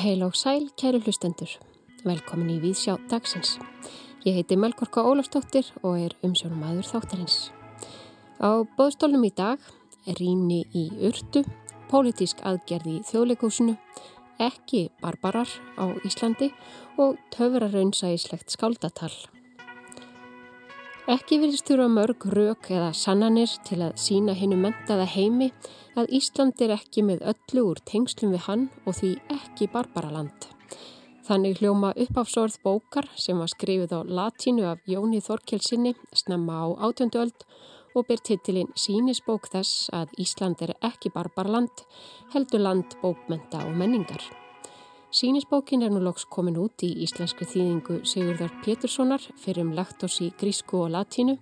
Heil og sæl, kæru hlustendur. Velkomin í Víðsjá dagsins. Ég heiti Melkorka Ólafstóttir og er umsjónum aður þáttarins. Á bóðstólnum í dag er rýni í urtu, pólitísk aðgerði í þjóðleikúsinu, ekki barbarar á Íslandi og töfraraunsægislegt skáldatal. Ekki virðist þurfa mörg rauk eða sannanir til að sína hennu mentaða heimi að Ísland er ekki með öllu úr tengslum við hann og því ekki barbaraland. Þannig hljóma uppáfsorð bókar sem var skrifið á latínu af Jóni Þorkelsinni snemma á átjönduöld og ber titilinn sínisbók þess að Ísland er ekki barbarland, heldur land bókmenta og menningar. Sínisbókin er nú loks komin út í íslensku þýðingu Sigurðar Péturssonar fyrir um lektos í grísku og latínu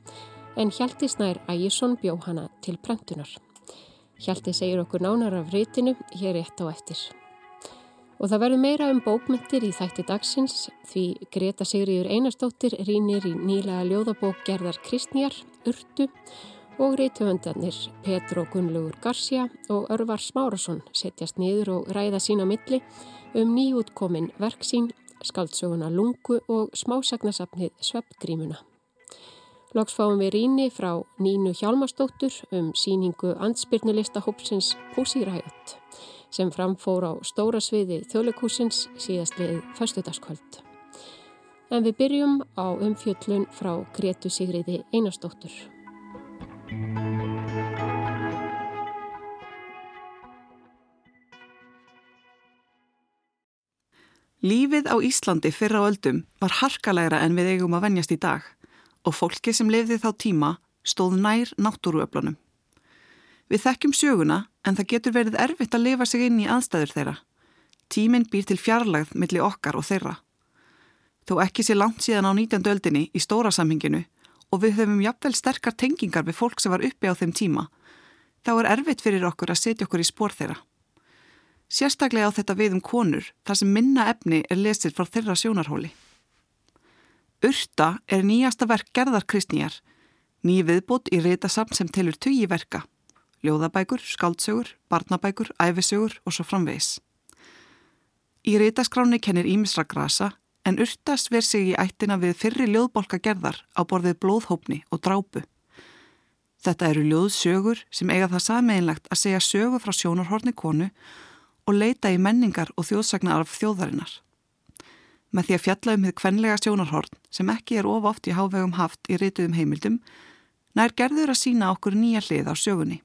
en Hjalti Snær Ægjesson bjó hana til prentunar. Hjalti segir okkur nánar af reytinu hér rétt á eftir. Og það verður meira um bókmyndir í þætti dagsins því Greta Sigriður Einarstóttir rínir í nýlega ljóðabók gerðar Kristnýjar, Urtu og reytuhöndarnir Petro Gunnlaugur Garcia og Örvar Smárasson setjast niður og ræða sína milli um nýjútkomin verksín, skaldsöguna Lungu og smásagnasafnið Sveppgrímuna. Loks fáum við rýni frá Nínu Hjálmarsdóttur um síningu ansbyrnulista hópsins Púsíræjött sem framfór á stóra sviði þjóðleikúsins síðastliðið förstudagskvöld. En við byrjum á umfjöllun frá Gretu Sigriði Einarsdóttur. Lífið á Íslandi fyrra á öldum var harkalegra en við eigum að venjast í dag og fólki sem lifði þá tíma stóð nær náttúruöflunum. Við þekkjum söguna en það getur verið erfitt að lifa sig inn í aðstæður þeirra. Tíminn býr til fjarlagð millir okkar og þeirra. Þó ekki sé langt síðan á 19. öldinni í stóra samhinginu og við höfum jafnvel sterkar tengingar við fólk sem var uppi á þeim tíma, þá er erfitt fyrir okkur að setja okkur í spór þeirra. Sérstaklega á þetta við um konur þar sem minna efni er lesið frá þeirra sjónarhóli. Urta er nýjasta verk gerðar kristnýjar, ný viðbútt í reytasafn sem telur tugi verka, ljóðabækur, skáldsögur, barnabækur, æfisögur og svo framvegis. Í reytaskráni kennir Ímisra grasa en Urta sver sig í ættina við fyrri ljóðbolka gerðar á borðið blóðhópni og drápu. Þetta eru ljóðsögur sem eiga það sameinlegt að segja sögu frá sjónarhorni konu og leita í menningar og þjóðsagnar af þjóðarinnar með því að fjalla um þið kvenlega sjónarhorn sem ekki er of oft í hávegum haft í rituðum heimildum, nær gerður að sína okkur nýja hlið á sögunni.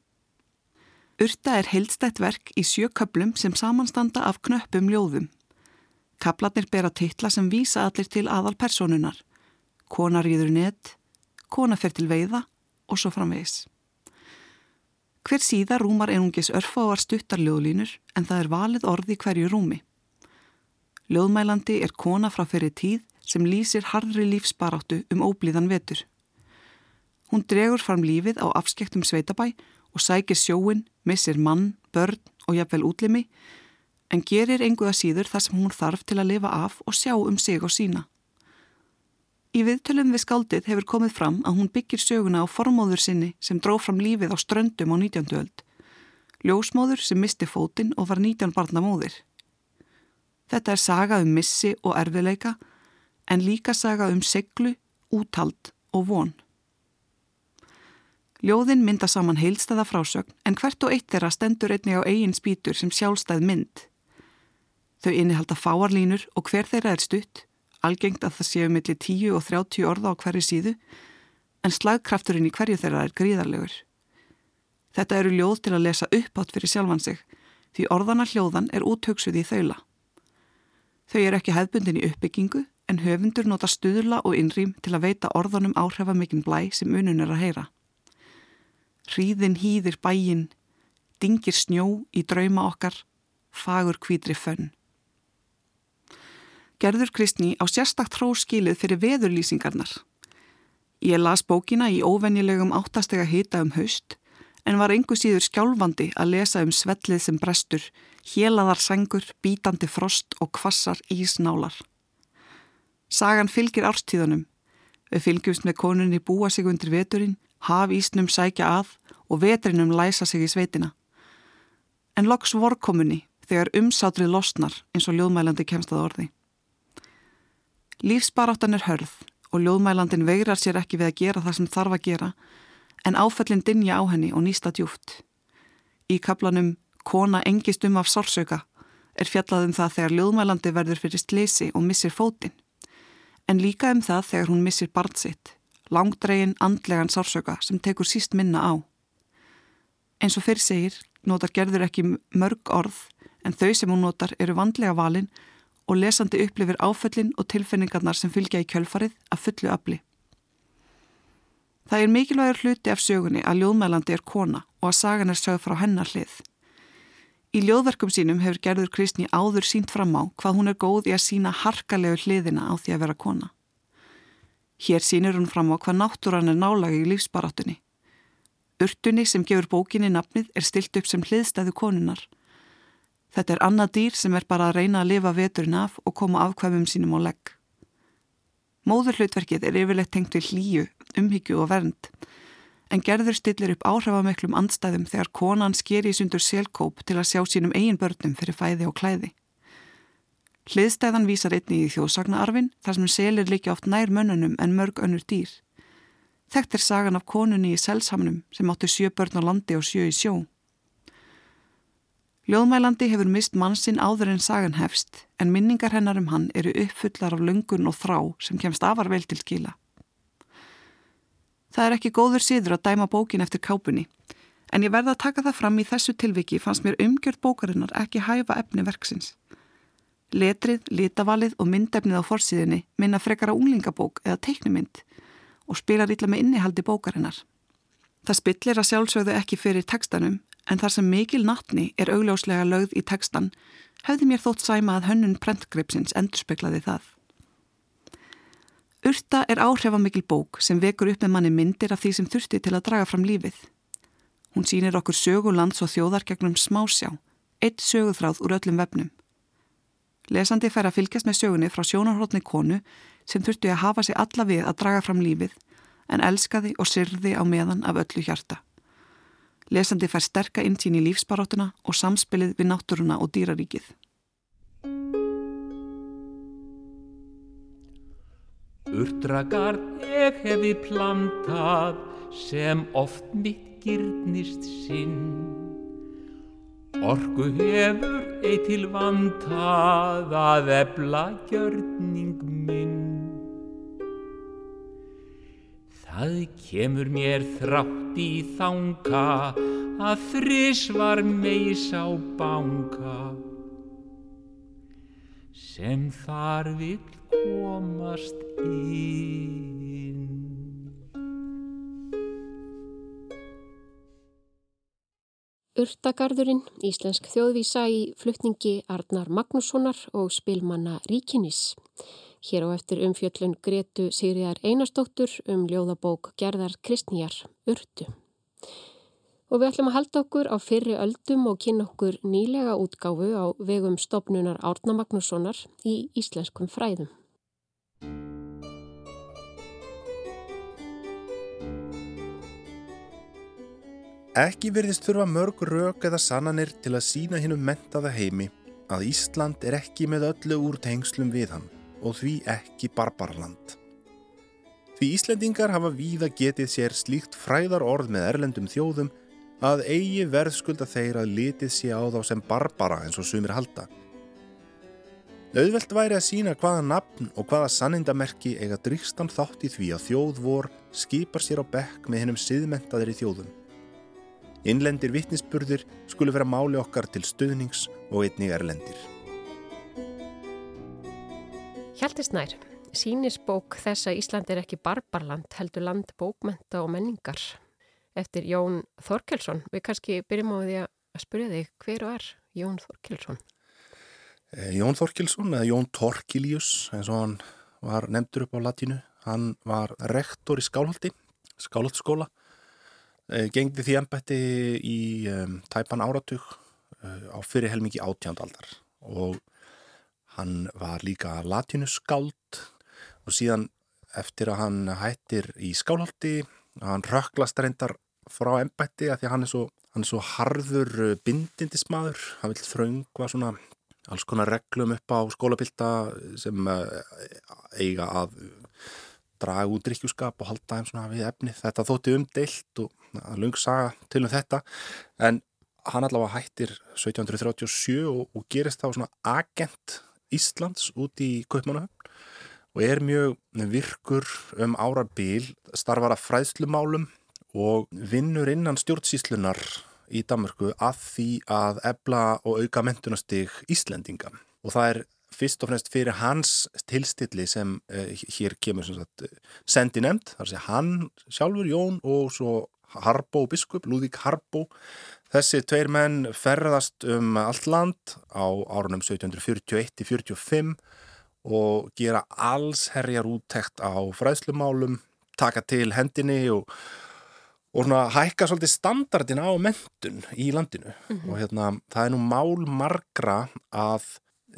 Urta er heildstætt verk í sjököplum sem samanstanda af knöppum ljóðum. Kaplarnir bera titla sem vísa allir til aðal personunar. Kona rýður net, kona fer til veiða og svo framvegis. Hver síða rúmar einungis örfáar stuttar ljóðlínur en það er valið orði hverju rúmi. Ljóðmælandi er kona frá fyrir tíð sem lýsir harðri lífsbaráttu um óblíðan vetur. Hún dregur fram lífið á afskektum sveitabæ og sækir sjóin, missir mann, börn og jafnvel útlimi en gerir enguða síður þar sem hún þarf til að lifa af og sjá um sig og sína. Í viðtölum við skaldið hefur komið fram að hún byggir söguna á formóður sinni sem dróð fram lífið á ströndum á 19. öld. Ljósmóður sem misti fótinn og var 19 barna móðir. Þetta er saga um missi og erfileika en líka saga um seglu, úthald og von. Ljóðin mynda saman heilstæða frásögn en hvert og eitt þeirra stendur einni á eigin spýtur sem sjálfstæð mynd. Þau innihalda fáarlínur og hver þeirra er stutt, algengt að það séu millir 10 og 30 orða á hverju síðu, en slagkrafturinn í hverju þeirra er gríðarlegur. Þetta eru ljóð til að lesa uppátt fyrir sjálfan sig, því orðana hljóðan er úthugsuð í þaula. Þau eru ekki hefbundin í uppbyggingu en höfundur nota stuðla og innrým til að veita orðunum áhrifamikinn blæ sem unun er að heyra. Hríðin hýðir bæin, dingir snjó í drauma okkar, fagur kvítri fönn. Gerður Kristni á sérstakt hróskilið fyrir veðurlýsingarnar. Ég las bókina í óvennilegum áttastega hita um haust en var engu síður skjálfandi að lesa um svellið sem brestur, hélaðar sengur, bítandi frost og kvassar ísnálar. Sagan fylgir árstíðunum. Við fylgjumst með konunni búa sig undir veturinn, haf ísnum sækja að og vetrinum læsa sig í sveitina. En loks vorkomunni þegar umsátrið losnar eins og ljóðmælandi kemst að orði. Lífsbaráttan er hörð og ljóðmælandin veirar sér ekki við að gera það sem þarf að gera en áfellin dinja á henni og nýsta djúft. Í kaplanum Kona engist um af sársauka er fjallað um það þegar ljóðmælandi verður fyrir slisi og missir fótinn. En líka um það þegar hún missir barnsitt, langdregin andlegan sársauka sem tekur síst minna á. Eins og fyrir segir notar gerður ekki mörg orð en þau sem hún notar eru vandlega valin og lesandi upplifir áföllin og tilfinningarnar sem fylgja í kjölfarið að fullu afli. Það er mikilvægur hluti af sögunni að ljóðmælandi er kona og að sagan er sögð frá hennar hlið. Í ljóðverkum sínum hefur gerður Kristni áður sínt fram á hvað hún er góð í að sína harkalegu hliðina á því að vera kona. Hér sínir hún fram á hvað náttúran er nálagi í lífsbaráttunni. Urtunni sem gefur bókinni nafnið er stilt upp sem hliðstæðu konunar. Þetta er annað dýr sem er bara að reyna að lifa veturinn af og koma afkvæmum sínum á legg. Móðurhlutverkið er yfirleitt tengt við hlýju, umhyggju og vernd, en gerður stillir upp áhrifameklum andstæðum þegar konan sker í sundur selkóp til að sjá sínum eigin börnum fyrir fæði og klæði. Hliðstæðan vísar einni í þjóðsagnaarfin þar sem selir líka oft nær mönnunum en mörg önnur dýr. Þekkt er sagan af konunni í selsamnum sem átti sjö börn á landi og sjö í sjó. Ljóðmælandi hefur mist mannsinn áður en sagan hefst en minningar hennar um hann eru uppfullar af löngun og þrá sem kemst afar vel til skila. Það er ekki góður síður að dæma bókin eftir kápunni en ég verða að taka það fram í þessu tilviki fannst mér umgjörð bókarinnar ekki hæfa efni verksins. Letrið, litavalið og myndefnið á forsíðinni minna frekara unglingabók eða teiknumynd og spilar ítla með innihaldi bókarinnar. Það spillir að sjálfsögðu ekki fyrir tekstanum en þar sem mikil nattni er augljóslega lögð í tekstan hefði mér þótt sæma að hönnun prentgripsins endurspeiklaði það. Urta er áhrifamikil bók sem vekur upp með manni myndir af því sem þurfti til að draga fram lífið. Hún sínir okkur sögulands og þjóðar gegnum smásjá, eitt söguþráð úr öllum vefnum. Lesandi fær að fylgjast með sögunni frá sjónarhóttni konu sem þurfti að hafa sig alla við að draga fram lífið en elskaði og syrði á meðan af öllu hjarta. Lesandi fær sterka innsýn í lífsbaráttuna og samspilið við náttúruna og dýraríkið. Urdragard ég hefi plantað sem oft mitt gyrnist sinn. Orgu hefur eitt til vantað að ebla gjörning minn. Það kemur mér þrátt í þánka að þris var meis á bánka sem þar vil komast inn. Urtagarðurinn, íslensk þjóðvísa í flutningi Arnar Magnússonar og spilmanna Ríkinis. Hér á eftir umfjöllun Gretu Sigriðar Einarstóttur um ljóðabók Gerðar Kristnýjar, Urtu. Og við ætlum að halda okkur á fyrri öldum og kynna okkur nýlega útgáfu á vegum stopnunar Árna Magnússonar í íslenskum fræðum. Ekki verðist þurfa mörg rauk eða sannanir til að sína hinn um mentaða heimi að Ísland er ekki með öllu úr tengslum við hann og því ekki barbarland. Því Íslendingar hafa víða getið sér slíkt fræðar orð með erlendum þjóðum að eigi verðskulda þeir að litið sé á þá sem barbara eins og sumir halda. Auðvelt væri að sína hvaða nafn og hvaða sannindamerki eiga drýkstan þátt í því að þjóð vor skipar sér á bekk með hennum siðmentaðir í þjóðum. Innlendir vittnisspurðir skulu vera máli okkar til stuðnings og einnig erlendir. Hjaltisnær, sínisbók þess að Ísland er ekki barbarland heldur land bókmenta og menningar eftir Jón Þorkelsson. Við kannski byrjum á því að spyrja þig hver er Jón Þorkelsson? Eh, Jón Þorkelsson eða Jón Torkilius eins og hann var nefndur upp á latínu. Hann var rektor í Skálholti, Skálholtskóla. Eh, gengdi því ennbætti í um, tæpan áratug uh, á fyrirhelmingi átjándaldar og Hann var líka latínuskáld og síðan eftir að hann hættir í skálhaldi, hann röklast reyndar frá ennbætti að því að hann er svo, hann er svo harður uh, bindindismadur, hann vil þröngva svona alls konar reglum upp á skólapilta sem uh, eiga að draga út drikkjúskap og halda þeim svona við efni. Þetta þótti umdeilt og lungsaga til um þetta en hann allavega hættir 1737 og, og gerist þá svona agent Íslands út í Kaupmannahöfn og er mjög virkur um árabil, starfar að fræðslumálum og vinnur innan stjórnsíslunar í Danmarku að því að ebla og auka mentunastig Íslendinga. Og það er fyrst og fremst fyrir hans tilstilli sem uh, hér kemur sagt, sendi nefnd, þar sé hann sjálfur Jón og svo Harbó biskup, Lúðík Harbó þessi tveir menn ferðast um allt land á árunum 1741-45 og gera alls herjar úttekt á fræðslumálum taka til hendinni og, og svona hækka svolítið standardin á mentun í landinu mm -hmm. og hérna það er nú mál margra að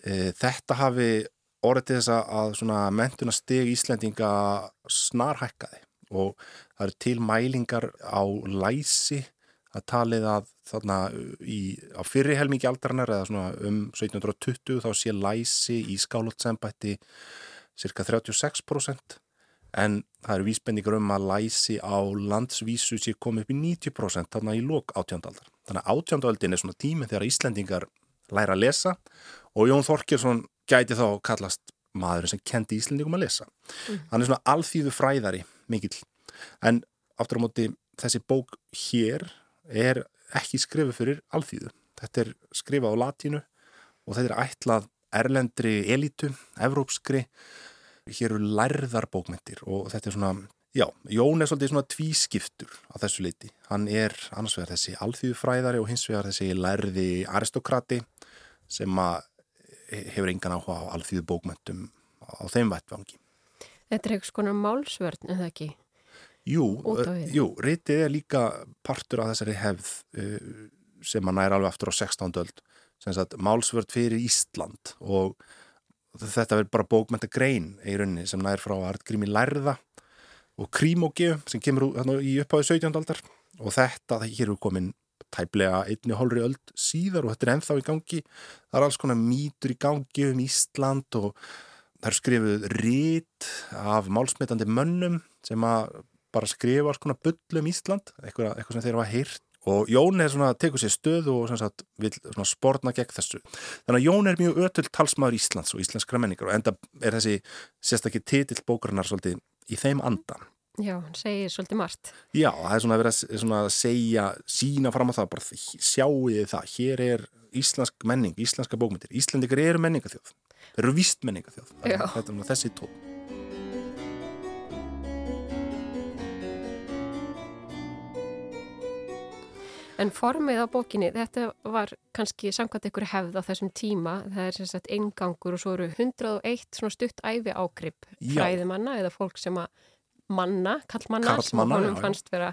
e, þetta hafi orðið til þess að svona mentunasteg Íslendinga snarhækkaði og það eru til mælingar á læsi að talið að þarna í, á fyrri helmingi aldarinnar eða svona um 1720 þá sé læsi í skálótsembætti cirka 36% en það eru vísbendingar um að læsi á landsvísu sé komið upp í 90% þarna í lok átjándaldar. Þannig að átjándaldin er svona tími þegar Íslendingar læra að lesa og Jón Þorkjörnsson gæti þá kallast maður sem kendi Íslendingum að lesa. Mm. Hann er svona alþýðu fræðari mikill en aftur á móti þessi bók hér er ekki skrifið fyrir alþýðu. Þetta er skrifað á latínu og þetta er ætlað erlendri elitu, evrópskri hér eru lærðar bókmyndir og þetta er svona, já, Jón er svolítið svona tvískiptur á þessu leiti hann er annars vegar þessi alþýðufræðari og hins vegar þessi lærði aristokrati sem að hefur engan áhuga á alþýðu bókmyndum á þeim vettvangi Þetta er eitthvað svona málsvörn, en það ekki? Jú, jú, rítið er líka partur af þessari hefð sem að næra alveg aftur á 16. öld sem sagt málsvörd fyrir Ísland og þetta verður bara bókmenta grein í rauninni sem næri frá Artgrími Lærða og Krímógi sem kemur í uppháðu 17. aldar og þetta, það hér er komin tæplega einni hólri öld síðar og þetta er ennþá í gangi það er alls konar mýtur í gangi um Ísland og það er skrifuð rít af málsmetandi mönnum sem að bara skrifa svona bullum Ísland, eitthvað, eitthvað sem þeir hafa heyrt. Og Jón er svona, tekur sér stöð og sagt, vil svona spórna gegn þessu. Þannig að Jón er mjög ötull talsmaður Íslands og íslenskra menningar og enda er þessi sérstaklega titill bókarinnar svolítið í þeim andan Já, hann segir svolítið margt. Já, það er svona að vera svona að segja sína fram á það, bara sjáu þið það hér er íslensk menning, íslenska bókmyndir Íslandikar eru menningathjóð þeir eru vist menningathjóð þetta er þessi tón En formið á bókinni, þetta var kannski samkvæmt ykkur hefð á þessum tíma, það er sem sagt engangur og svo eru 101 svona stutt æfi ákrypp fræðimanna eða fólk sem að manna, kallmanna, sem honum fannst vera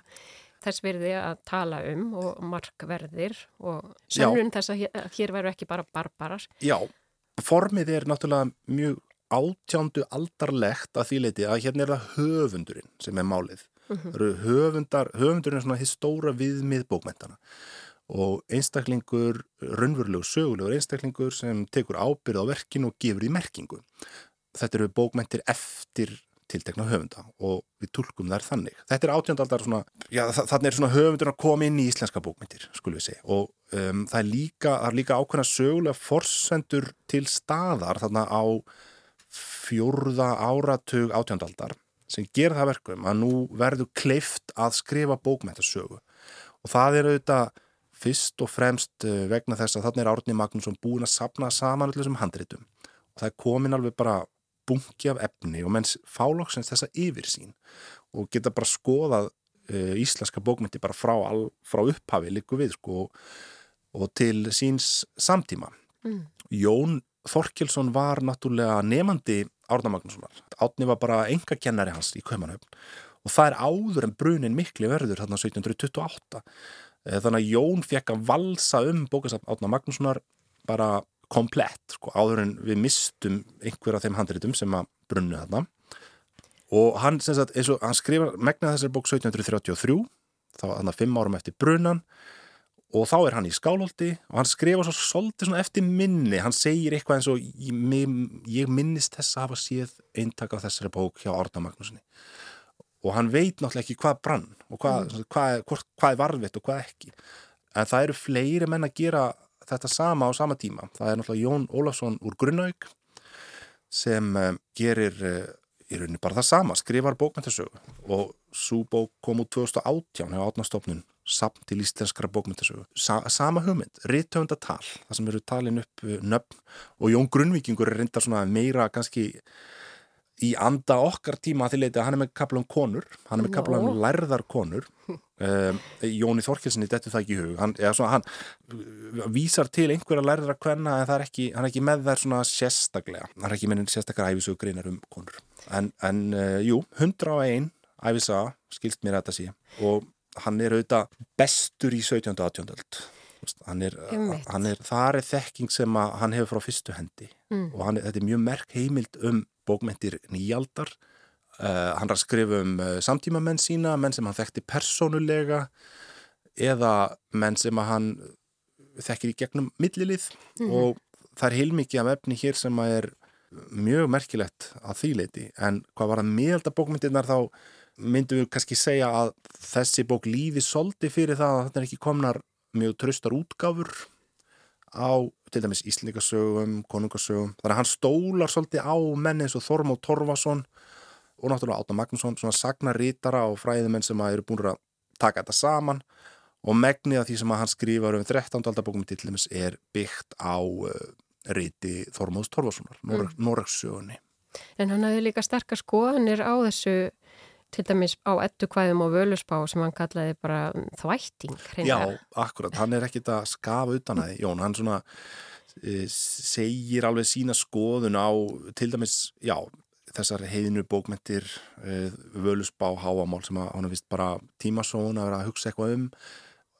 þess virði að tala um og markverðir og sönnun þess að hér, hér veru ekki bara barbarar. Já, formið er náttúrulega mjög átjándu aldarlegt að því leiti að hérna er það höfundurinn sem er málið Mm -hmm. höfundar, höfundurinn er svona históra viðmið bókmentana og einstaklingur, raunverulegur sögulegur einstaklingur sem tekur ábyrð á verkinu og gefur því merkingu. Þetta eru bókmentir eftir tiltekna höfunda og við tólkum þær þannig. Þetta er átjöndaldar svona, já þannig er svona höfundurinn að koma inn í íslenska bókmentir, skulum við segja og um, það er líka, það er líka ákveðna sögulega forsendur til staðar þarna á fjórða áratug átjöndaldar sem ger það verkum að nú verður kleift að skrifa bókmæntasögu og það er auðvitað fyrst og fremst eh, vegna þess að þarna er Árni Magnússon búin að sapna saman allir þessum handritum og það er komin alveg bara bunki af efni og menns fálóksins þessa yfir sín og geta bara skoðað uh, íslenska bókmynti bara frá, all, frá upphafi líku við sko og til síns samtíma. Mm. Jón Þorkelsson var náttúrulega nefandi Árna Magnússonar. Átni var bara enga kennari hans í Kaumanhöfn og það er áður en brunin mikli verður þarna 1728. Eh, þannig að Jón fekk að valsa um bókasafn Átna Magnússonar bara komplett, sko, áður en við mistum einhver af þeim handritum sem að brunnu þarna og hann, sagt, og, hann skrifar megna þessari bók 1733 þá þannig að fimm árum eftir brunan og þá er hann í skálholti og hann skrifa svo svolítið svona eftir minni. Hann segir eitthvað eins og ég, ég minnist þess að hafa séð eintak af þessari bók hjá Árna Magnúsinni og hann veit náttúrulega ekki hvað brann og hvað, mm. hvað, hvað, hvað er varfitt og hvað ekki. En það eru fleiri menn að gera þetta sama á sama tíma. Það er náttúrulega Jón Ólafsson úr Grunnaug sem uh, gerir uh, í rauninni bara það sama, skrifar bókmyndasögu og svo bók kom úr 2018 hjá átnastofnun samt til íslenskara bókmyndasögu Sa sama hugmynd, rittöfundatal það sem eru talin upp uh, nöfn og Jón Grunnvíkingur er reyndar svona meira kannski í anda okkar tíma að því leiti að hann er með kapla um konur hann er með kapla um lærðar konur. Um, Jóni Þorkelsinni dettur það ekki í hug. Hann, svona, hann uh, vísar til einhverja lærðar að kvenna en er ekki, hann er ekki með þær svona sérstaklega. Hann er ekki með sérstaklega æfisög greinar um konur. En, en uh, jú, 101 æfisa, skilst mér að þetta sé. Og hann er auðvitað bestur í 17. og 18. öld hann er, hann er, það er þekking sem hann hefur frá fyrstu hendi mm. og hann, þetta er mjög merk heimild um bókmentir nýjaldar uh, hann er að skrifa um uh, samtíma menn sína, menn sem hann þekkti persónulega eða menn sem hann þekkir í gegnum millilið mm og það er heilmikið af efni hér sem er mjög merkilegt að þýleiti en hvað var að miðalda bókmyndirnar þá myndum við kannski segja að þessi bók lífi soldi fyrir það að þetta er ekki komnar mjög tröstar útgáfur á til dæmis Íslingasögum, Konungasögum þannig að hann stólar svolítið á menni eins og Þormó Torfason og náttúrulega Átna Magnússon, svona sagnarítara og fræðimenn sem eru búin að taka þetta saman og megnið af því sem hann skrifar um 13. aldabókum til dæmis er byggt á uh, ríti Þormóðs Torfasonar, Norrökssögunni mm. En hann hafði líka sterkar skoðanir á þessu til dæmis á ettukvæðum og völusbá sem hann kallaði bara þvætting hreinlega. Já, akkurat, hann er ekkit að skafa utan að því, Jón, hann svona e, segir alveg sína skoðun á, til dæmis já, þessar heiðinu bókmentir e, völusbá háamál sem hann er vist bara tímasón að vera að hugsa eitthvað um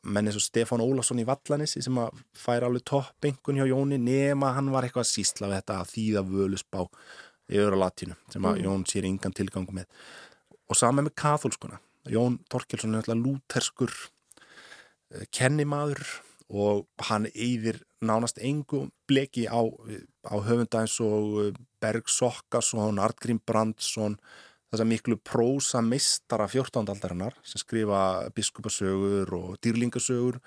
menn eins og Stefán Ólason í Vallanissi sem að færa alveg toppengun hjá Jóni nema hann var eitthvað sísla við þetta að þýða völusbá yfir á latinu sem að mm. Jón sér engan tilgang með og sama með katholskuna Jón Torkelsson er alltaf lúterskur eh, kennimaður og hann eyðir nánast engu bleki á, á höfunda eins og eh, Berg Sokkason, Artgrim Brandsson þess að miklu prósa mistara 14. aldarinnar sem skrifa biskupasögur og dýrlingasögur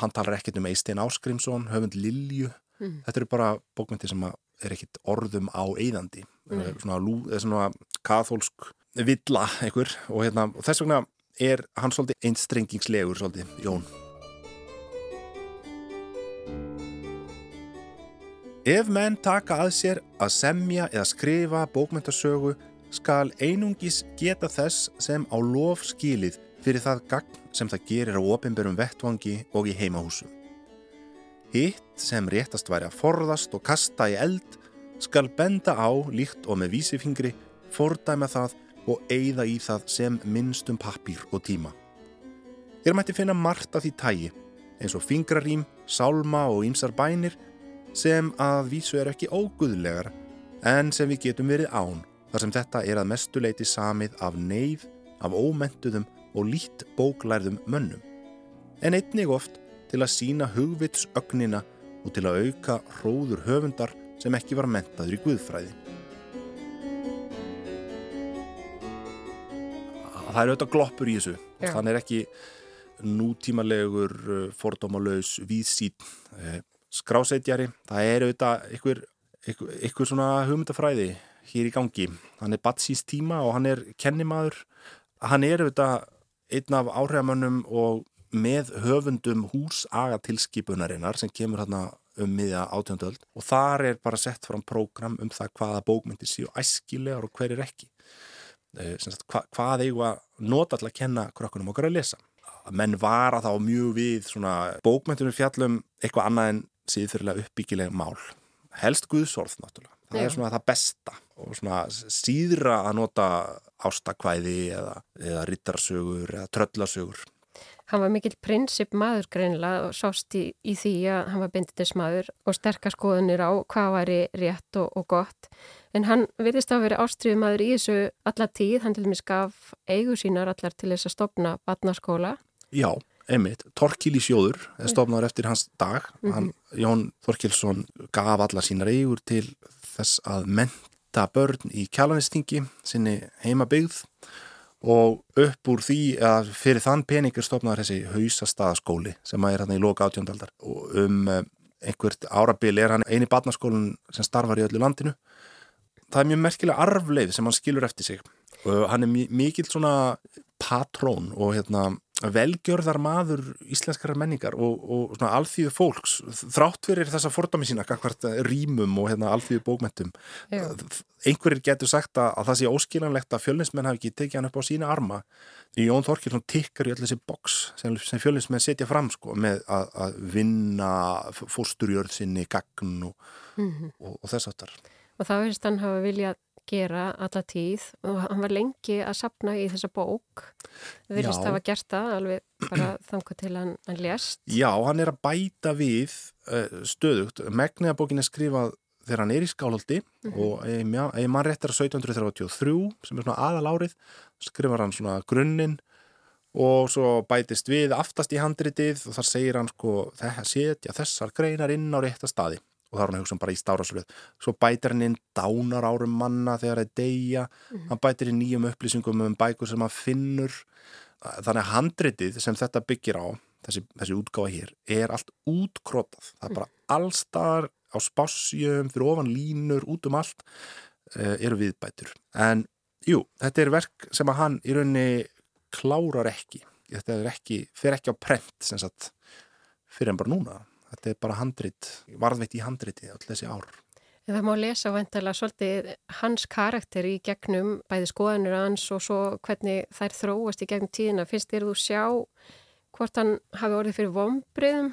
hann talar ekkert um Eistein Áskrimsson höfund Lilju mm. þetta eru bara bókmyndir sem er ekkert orðum á eyðandi mm. svona, svona katholsk villa einhver og, hérna, og þess vegna er hann svolítið einstrengingslegur svolítið, Jón Ef menn taka að sér að semja eða skrifa bókmyndasögu skal einungis geta þess sem á lof skilið fyrir það gagn sem það gerir á ofinberum vettvangi og í heimahúsum. Hitt sem réttast væri að forðast og kasta í eld skal benda á líkt og með vísifingri fordæma það og eigða í það sem minnstum pappir og tíma. Þér mætti finna margt af því tægi, eins og fingrarím, sálma og ýmsar bænir sem að vísu er ekki óguðlegar en sem við getum verið án þar sem þetta er að mestuleiti samið af neyð, af ómentuðum og lít bóklærðum mönnum. En einnig oft til að sína hugvitsögnina og til að auka hróður höfundar sem ekki var mentaður í guðfræði. Það er auðvitað gloppur í þessu. Þannig er ekki nútímalegur uh, fordómalauðs víðsýt uh, skráseitjari það er auðvitað ykkur, ykkur, ykkur svona hugmyndafræði hér í gangi. Hann er batsís tíma og hann er kennimaður. Hann er auðvitað einn af áhrifamönnum og með höfundum húsagatilskipunarinnar sem kemur hérna um miðja átjöndöld og þar er bara sett fram prógram um það hvaða bókmyndir séu æskilegar og hver er ekki sagt, hva, hvað eigum að nota til að kenna krökkunum okkar að lesa? Menn vara þá mjög við bókmyndunum fjallum eitthvað annað en síðfyrirlega uppbyggileg mál. Helst Guðsorð náttúrulega. Það Já. er svona það besta og svona síðra að nota ástakvæði eða, eða rittarsögur eða tröllarsögur Hann var mikill prinsip maður greinlega og sást í, í því að hann var bindindismadur og sterkaskoðunir á hvað væri rétt og, og gott. En hann virðist að vera ástriðumadur í þessu alla tíð. Hann til dæmis gaf eigu sínar allar til þess að stopna batnaskóla Já, einmitt. Torkil í sjóður er stofnaður eftir hans dag. Hann, Jón Þorkilsson gaf alla sínar eigur til þess að menta börn í kjalanistingi sinni heimabyggð og upp úr því að fyrir þann pening er stofnaður þessi hausastaðaskóli sem er hann í loka átjóndaldar og um eh, einhvert árabil er hann eini barnaskólinn sem starfar í öllu landinu. Það er mjög merkilega arfleið sem hann skilur eftir sig og hann er mi- mikill svona patrón og hérna velgjörðar maður íslenskara menningar og, og svona alþýðu fólks þrátt fyrir þessa fordami sína kakvart rýmum og hérna alþýðu bókmentum Já. einhverjir getur sagt að, að það sé óskilanlegt að fjölinsmenn hafi ekki tekið hann upp á sína arma. Jón Þorkilsson tikkar í öll þessi boks sem, sem fjölinsmenn setja fram sko með að, að vinna fórsturjörð sinni gagn og, og, og þess aftar Og það verðist hann hafa viljað gera alla tíð og hann var lengi að sapna í þessa bók. Verðist Já. hafa gert það alveg bara þangar til hann, hann lést. Já, hann er að bæta við uh, stöðugt. Megniða bókin er skrifað þegar hann er í skálhaldi og ef já, ef mann réttar 1733 sem er svona aðalárið skrifar hann svona grunninn og svo bætist við aftast í handritið og þar segir hann sko setja þessar greinar inn á rétta staði og það er hann að hugsa um bara í stárasröð svo bætir hann inn dánar árum manna þegar það er deyja, hann bætir inn nýjum upplýsingum um bækur sem hann finnur. Þannig að handritið sem þetta byggir á þessi, þessi útgáfa hér er allt útkrótað það er bara allstar á spásjum fyrir ofan línur, út um allt uh, eru viðbætur. En jú, þetta er verk sem að hann í rauninni klárar ekki. Þetta er ekki, fer ekki á prent sem sagt, fyrir en bara núna þetta er bara handrit, varðveitt í handriti öll þessi ár En það má lesa væntalega svolítið hans karakter í gegnum bæði skoðanur hans og svo hvernig þær þróast í gegnum tíðina. Finnst þér þú sjá hvort hann hafi orðið fyrir vombriðum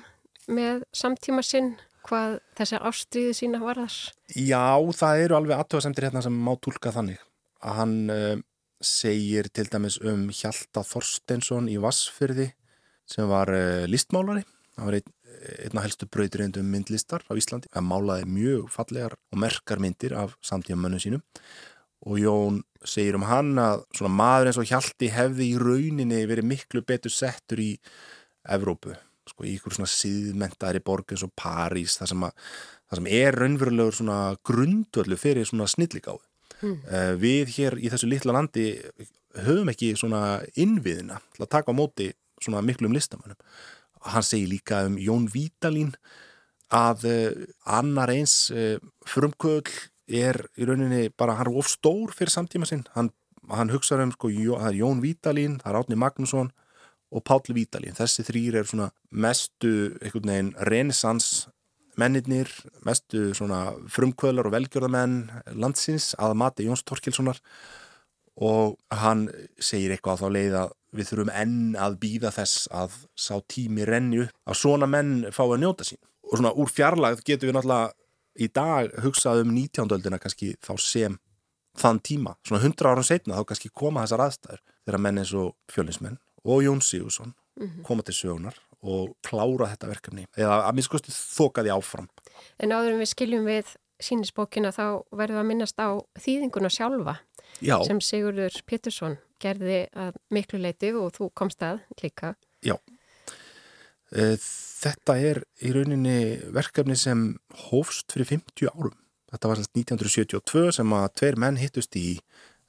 með samtíma sinn, hvað þessi ástriði sína varðar? Já, það eru alveg aðtöðasemtir hérna sem má tólka þannig að hann uh, segir til dæmis um Hjalta Þorsteinsson í Vassfyrði sem var uh, listmálari hann var einn einna helstu brautirindum myndlistar á Íslandi. Það málaði mjög fallegar og merkar myndir af samtíma mönnum sínum og Jón segir um hann að svona maður eins og Hjalti hefði í rauninni verið miklu betur settur í Evrópu, sko í ykkur svona síðmentaðri borg eins og París þar sem, að, þar sem er raunverulegur svona grundvöldu fyrir svona snilligáðu. Mm. Uh, við hér í þessu litla landi höfum ekki svona innviðina til að taka á móti svona miklum listamannum hann segir líka um Jón Vítalín að uh, annar eins uh, frumkvöld er í rauninni bara, hann er of stór fyrir samtíma sinn, hann, hann hugsaður um sko, Jón Vítalín, það er Átni Magnússon og Páll Vítalín, þessi þrýr er svona mestu renesans mennirnir, mestu svona frumkvöðlar og velgjörðamenn landsins að mati Jóns Torkilssonar og hann segir eitthvað á þá leið að við þurfum enn að býða þess að sá tími renni upp að svona menn fá að njóta sín. Og svona úr fjarlagð getum við náttúrulega í dag hugsað um 19. öldina kannski þá sem þann tíma. Svona 100 árum setna þá kannski koma þessar aðstæður þegar menn eins og fjölinsmenn og Jón Sigursson koma til sögunar og klára þetta verkefni. Eða að minnst kosti þoka því áfram. En áður en við skiljum við sínisbókina þá verðum við að minnast á þýðinguna sjálfa Já, sem Sigurður Pétursson gerði að miklu leiti og þú komst að líka. já Eh, Þetta er í rauninni verkefni sem hófst fyrir 50 árum. Þetta var semst 1972 sem að tveir menn hittust í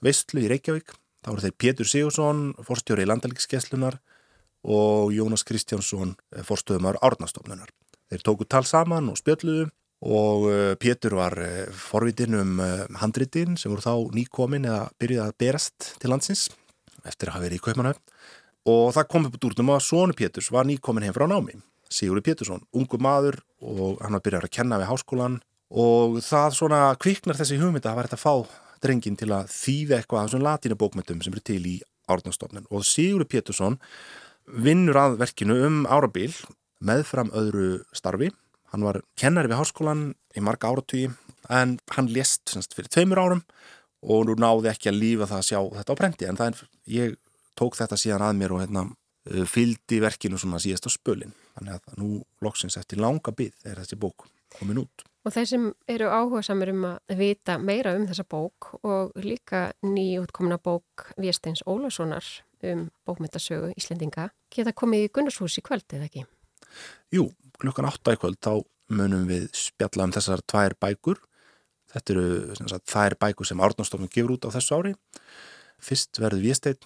Veistlu í Reykjavík. Það voru þeir Pétur Sigursson, forstjóri landalíkskeslunar og Jónas Kristjánsson, forstöðumar Árnastofnunar. Þeir tóku tal saman og spjöldluðu og eh, Pétur var eh, forvitin um eh, handritin sem voru þá nýkomin eða byrjuði að berast til landsins eftir að hafa verið í Kaupmannhöfn og það kom upp úr um að Sónu Péturs var nýkomin heim frá námi. Sigurður Pétursson, ungu maður og hann var byrjað að kenna við háskólan og það svona kviknar þessi hugmynda að það var þetta að fá drengin til að þýða eitthvað af þessum latínabókmyndum sem eru til í árnastofnun og Sigurður Pétursson vinnur að verkinu um árabil meðfram öðru starfi. Hann var kennari við háskólan í marga áratugi en hann lést semst fyrir tveimur árum og nú náði ekki að lífa það að sjá þetta á prenti en er, ég tók þetta síðan að mér og hérna uh, fylgdi verkinu svona síðast á spölin þannig að nú loksins eftir langa byggð er þessi bók komin út. Og þeir sem eru áhuga samir um að vita meira um þessa bók og líka nýjútkomna bók Viesteins Ólasonar um bókmyndasögu Íslendinga geta komið í Gunnarshús í kvöld, eða ekki? Jú, klukkan 8 í kvöld þá munum við spjalla um þessar tvær bækur. Þetta eru þær bækur sem Árnastofnum gefur út á þessu ári. Fyrst verður Viestein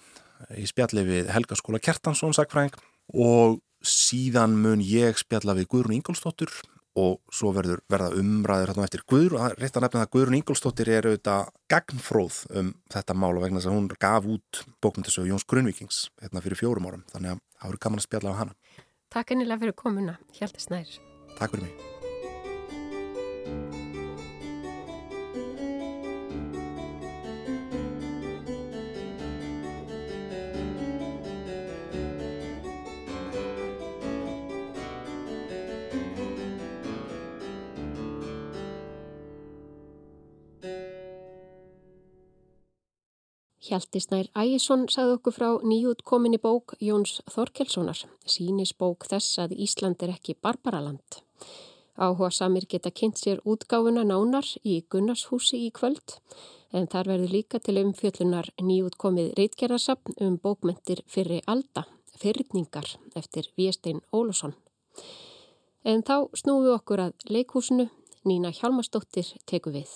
í spjalli við Helga Skóla Kjartansson, sagfræðing og síðan mun ég spjalla við Guðrún Ingolstóttur og svo verður verða umræður hérna eftir Guður, rétt að nefna það Guðrun Ingolstóttir er auðvitað gagnfróð um þetta mál og vegna þess að hún gaf út bókmyndisögu Jóns Grunvíkings hérna fyrir fjórum árum, þannig að það voru gaman að spjalla á hana. Takk ennilega fyrir komuna, Hjalti Snær. Takk fyrir mig. Hjaltisnær Ægjesson sagði okkur frá nýjútkominni bók Jóns Þorkelssonar, sínisbók þess að Ísland er ekki barbaraland. Áhuga samir geta kynnt sér útgáfuna nánar í Gunnarshúsi í kvöld, en þar verður líka til umfjöllunar nýjútkomið reitgerðarsapn um bókmentir fyrir alda, fyrirningar eftir Viestein Ólusson. En þá snúðu okkur að leikhúsinu, Nína Hjalmarsdóttir teku við.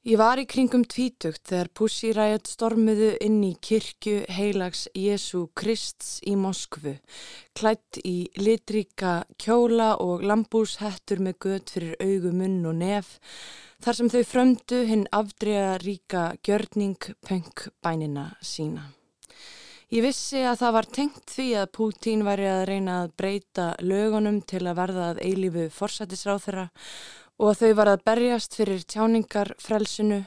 Ég var í kringum tvítugt þegar Pussy Riot stormuðu inn í kirkju heilags Jésu Krists í Moskvu, klætt í litríka kjóla og lambúshettur með gött fyrir augu, munn og nef, þar sem þau frömdu hinn afdreiga ríka gjörning punk bænina sína. Ég vissi að það var tengt því að Pútín væri að reyna að breyta lögunum til að verða að eilífu forsætisráð þeirra og að þau var að berjast fyrir tjáningar frelsinu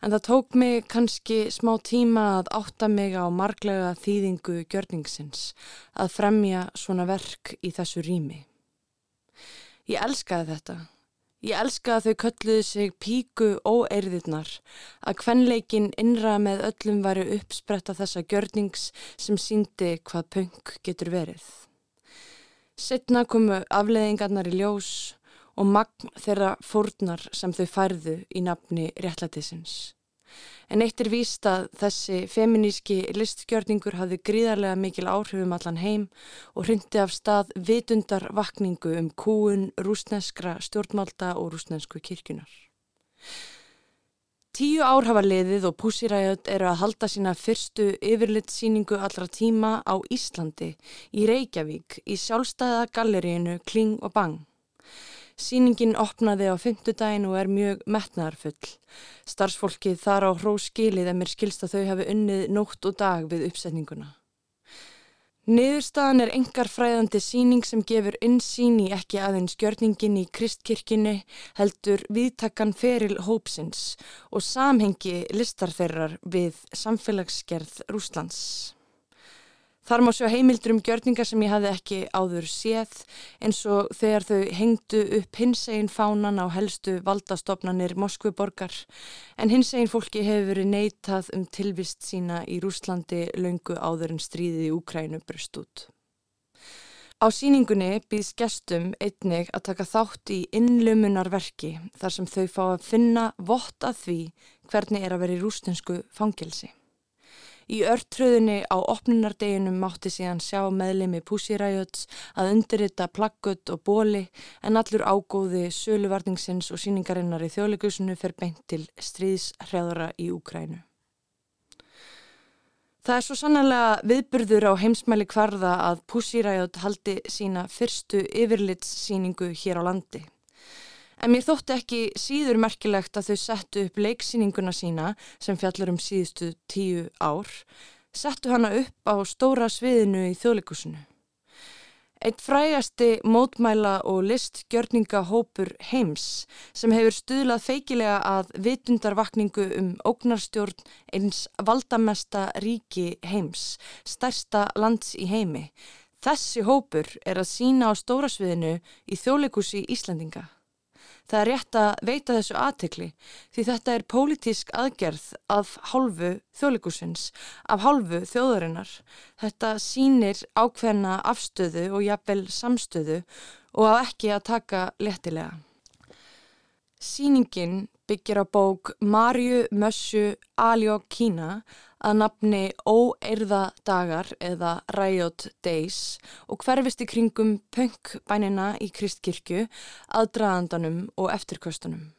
en það tók mig kannski smá tíma að átta mig á marglega þýðingu gjörningsins að fremja svona verk í þessu rými. Ég elskaði þetta. Ég elskaði að þau kölluði sig píku óeirðirnar, að kvenleikin innra með öllum væri uppspretta þessa gjörnings sem síndi hvað punk getur verið. Sittna komu afleðingarnar í ljós og magn þeirra fórnar sem þau færðu í nafni réttlætisins. En eitt er víst að þessi feminíski listgjörningur hafði gríðarlega mikil áhrifum allan heim og hryndi af stað vitundar vakningu um kúun rúsneskra stjórnmálta og rúsnesku kirkunar. Tíu ár hafa liðið og Pussiræjöld eru að halda sína fyrstu yfirlitsýningu allra tíma á Íslandi í Reykjavík í sjálfstæða galleríinu Kling og Bang. Sýningin opnaði á fymtudagin og er mjög metnaðarfull. Starfsfólkið þar á hróskilið en mér skilst að þau hafi unnið nótt og dag við uppsetninguna. Niðurstaðan er engar fræðandi síning sem gefur innsýn í ekki aðeins gjörningin í kristkirkini heldur viðtakkan feril hópsins og samhengi listarferrar við samfélagsgerð Rúslands. Þar má sjá heimildur um gjörningar sem ég hafði ekki áður séð eins og þegar þau hengdu upp hinsegin fánan á helstu valdastofnanir Moskvuborgar en hinsegin fólki hefur verið neitað um tilvist sína í Rúslandi laungu áður en stríðið í Úkrænu brust út. Á síningunni býðs gestum einnig að taka þátt í innlumunarverki þar sem þau fá að finna vott að því hvernig er að vera í rústensku fangelsi. Í örtröðunni á opnunardeginum mátti síðan sjá meðlemi Pussiræjöts að undirrita plaggött og bóli en allur ágóði söluvarningsins og síningarinnar í þjóðlegusinu fer beint til stríðshrjáðara í Úkrænu. Það er svo sannlega viðburður á heimsmæli kvarða að Pussiræjöt haldi sína fyrstu yfirlitssíningu hér á landi. En mér þótti ekki síður merkilegt að þau settu upp leiksýninguna sína sem fjallar um síðustu tíu ár, settu hana upp á stóra sviðinu í þjóðleikusinu. Eitt frægasti mótmæla og listgjörningahópur heims sem hefur stuðlað feikilega að vitundarvakningu um ógnarstjórn eins valdamesta ríki heims, stærsta lands í heimi. Þessi hópur er að sína á stóra sviðinu í þjóðleikusi Íslandinga. Það er rétt að veita þessu aðtekli því þetta er pólitísk aðgerð af hálfu þjóðleikusins, af hálfu þjóðarinnar. Þetta sínir ákveðna afstöðu og jafnvel samstöðu og að ekki að taka léttilega. Sýningin byggir á bók Marju Mössu Aljókína að nafni Óeirða dagar eða Riot Days og hverfist í kringum pönkbænina í Kristkirkju, aðdraðandanum og eftirkvöstunum.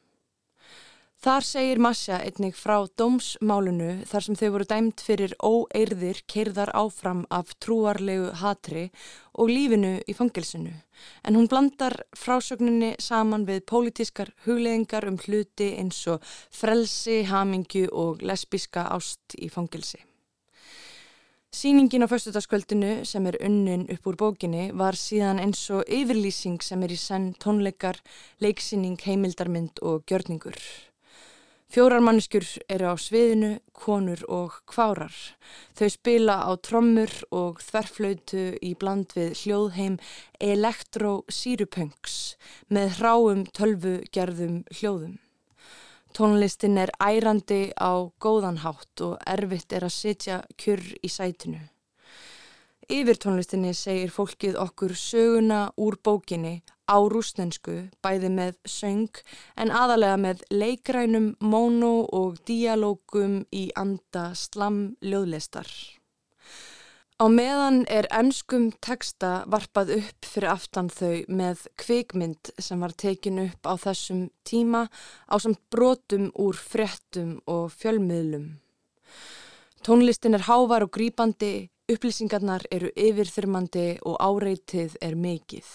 Þar segir Masja einnig frá dómsmálunu þar sem þau voru dæmt fyrir óeirðir keirðar áfram af trúarlegu hatri og lífinu í fangilsinu. En hún blandar frásögninni saman við pólitískar hugleðingar um hluti eins og frelsi, hamingju og lesbíska ást í fangilsi. Sýningin á föstudagskvöldinu sem er unnin upp úr bókinni var síðan eins og yfirlýsing sem er í senn tónleikar, leiksýning, heimildarmynd og gjörningur. Fjórar mannskjur eru á sviðinu, konur og kvárar. Þau spila á trommur og þverflautu í bland við hljóðheim elektrosýrupunks með hráum tölvu gerðum hljóðum. Tónlistin er ærandi á góðanhátt og erfitt er að sitja kjur í sætinu. Yfir tónlistinni segir fólkið okkur söguna úr bókinni á rúsnensku, bæði með söng en aðalega með leikrænum, móno og díalógum í anda slam ljóðlistar. Á meðan er ennskum teksta varpað upp fyrir aftan þau með kvikmynd sem var tekin upp á þessum tíma á samt brotum úr frettum og fjölmiðlum. Tónlistin er hávar og grýpandi, Upplýsingarnar eru yfirþyrmandi og áreitið er mikið.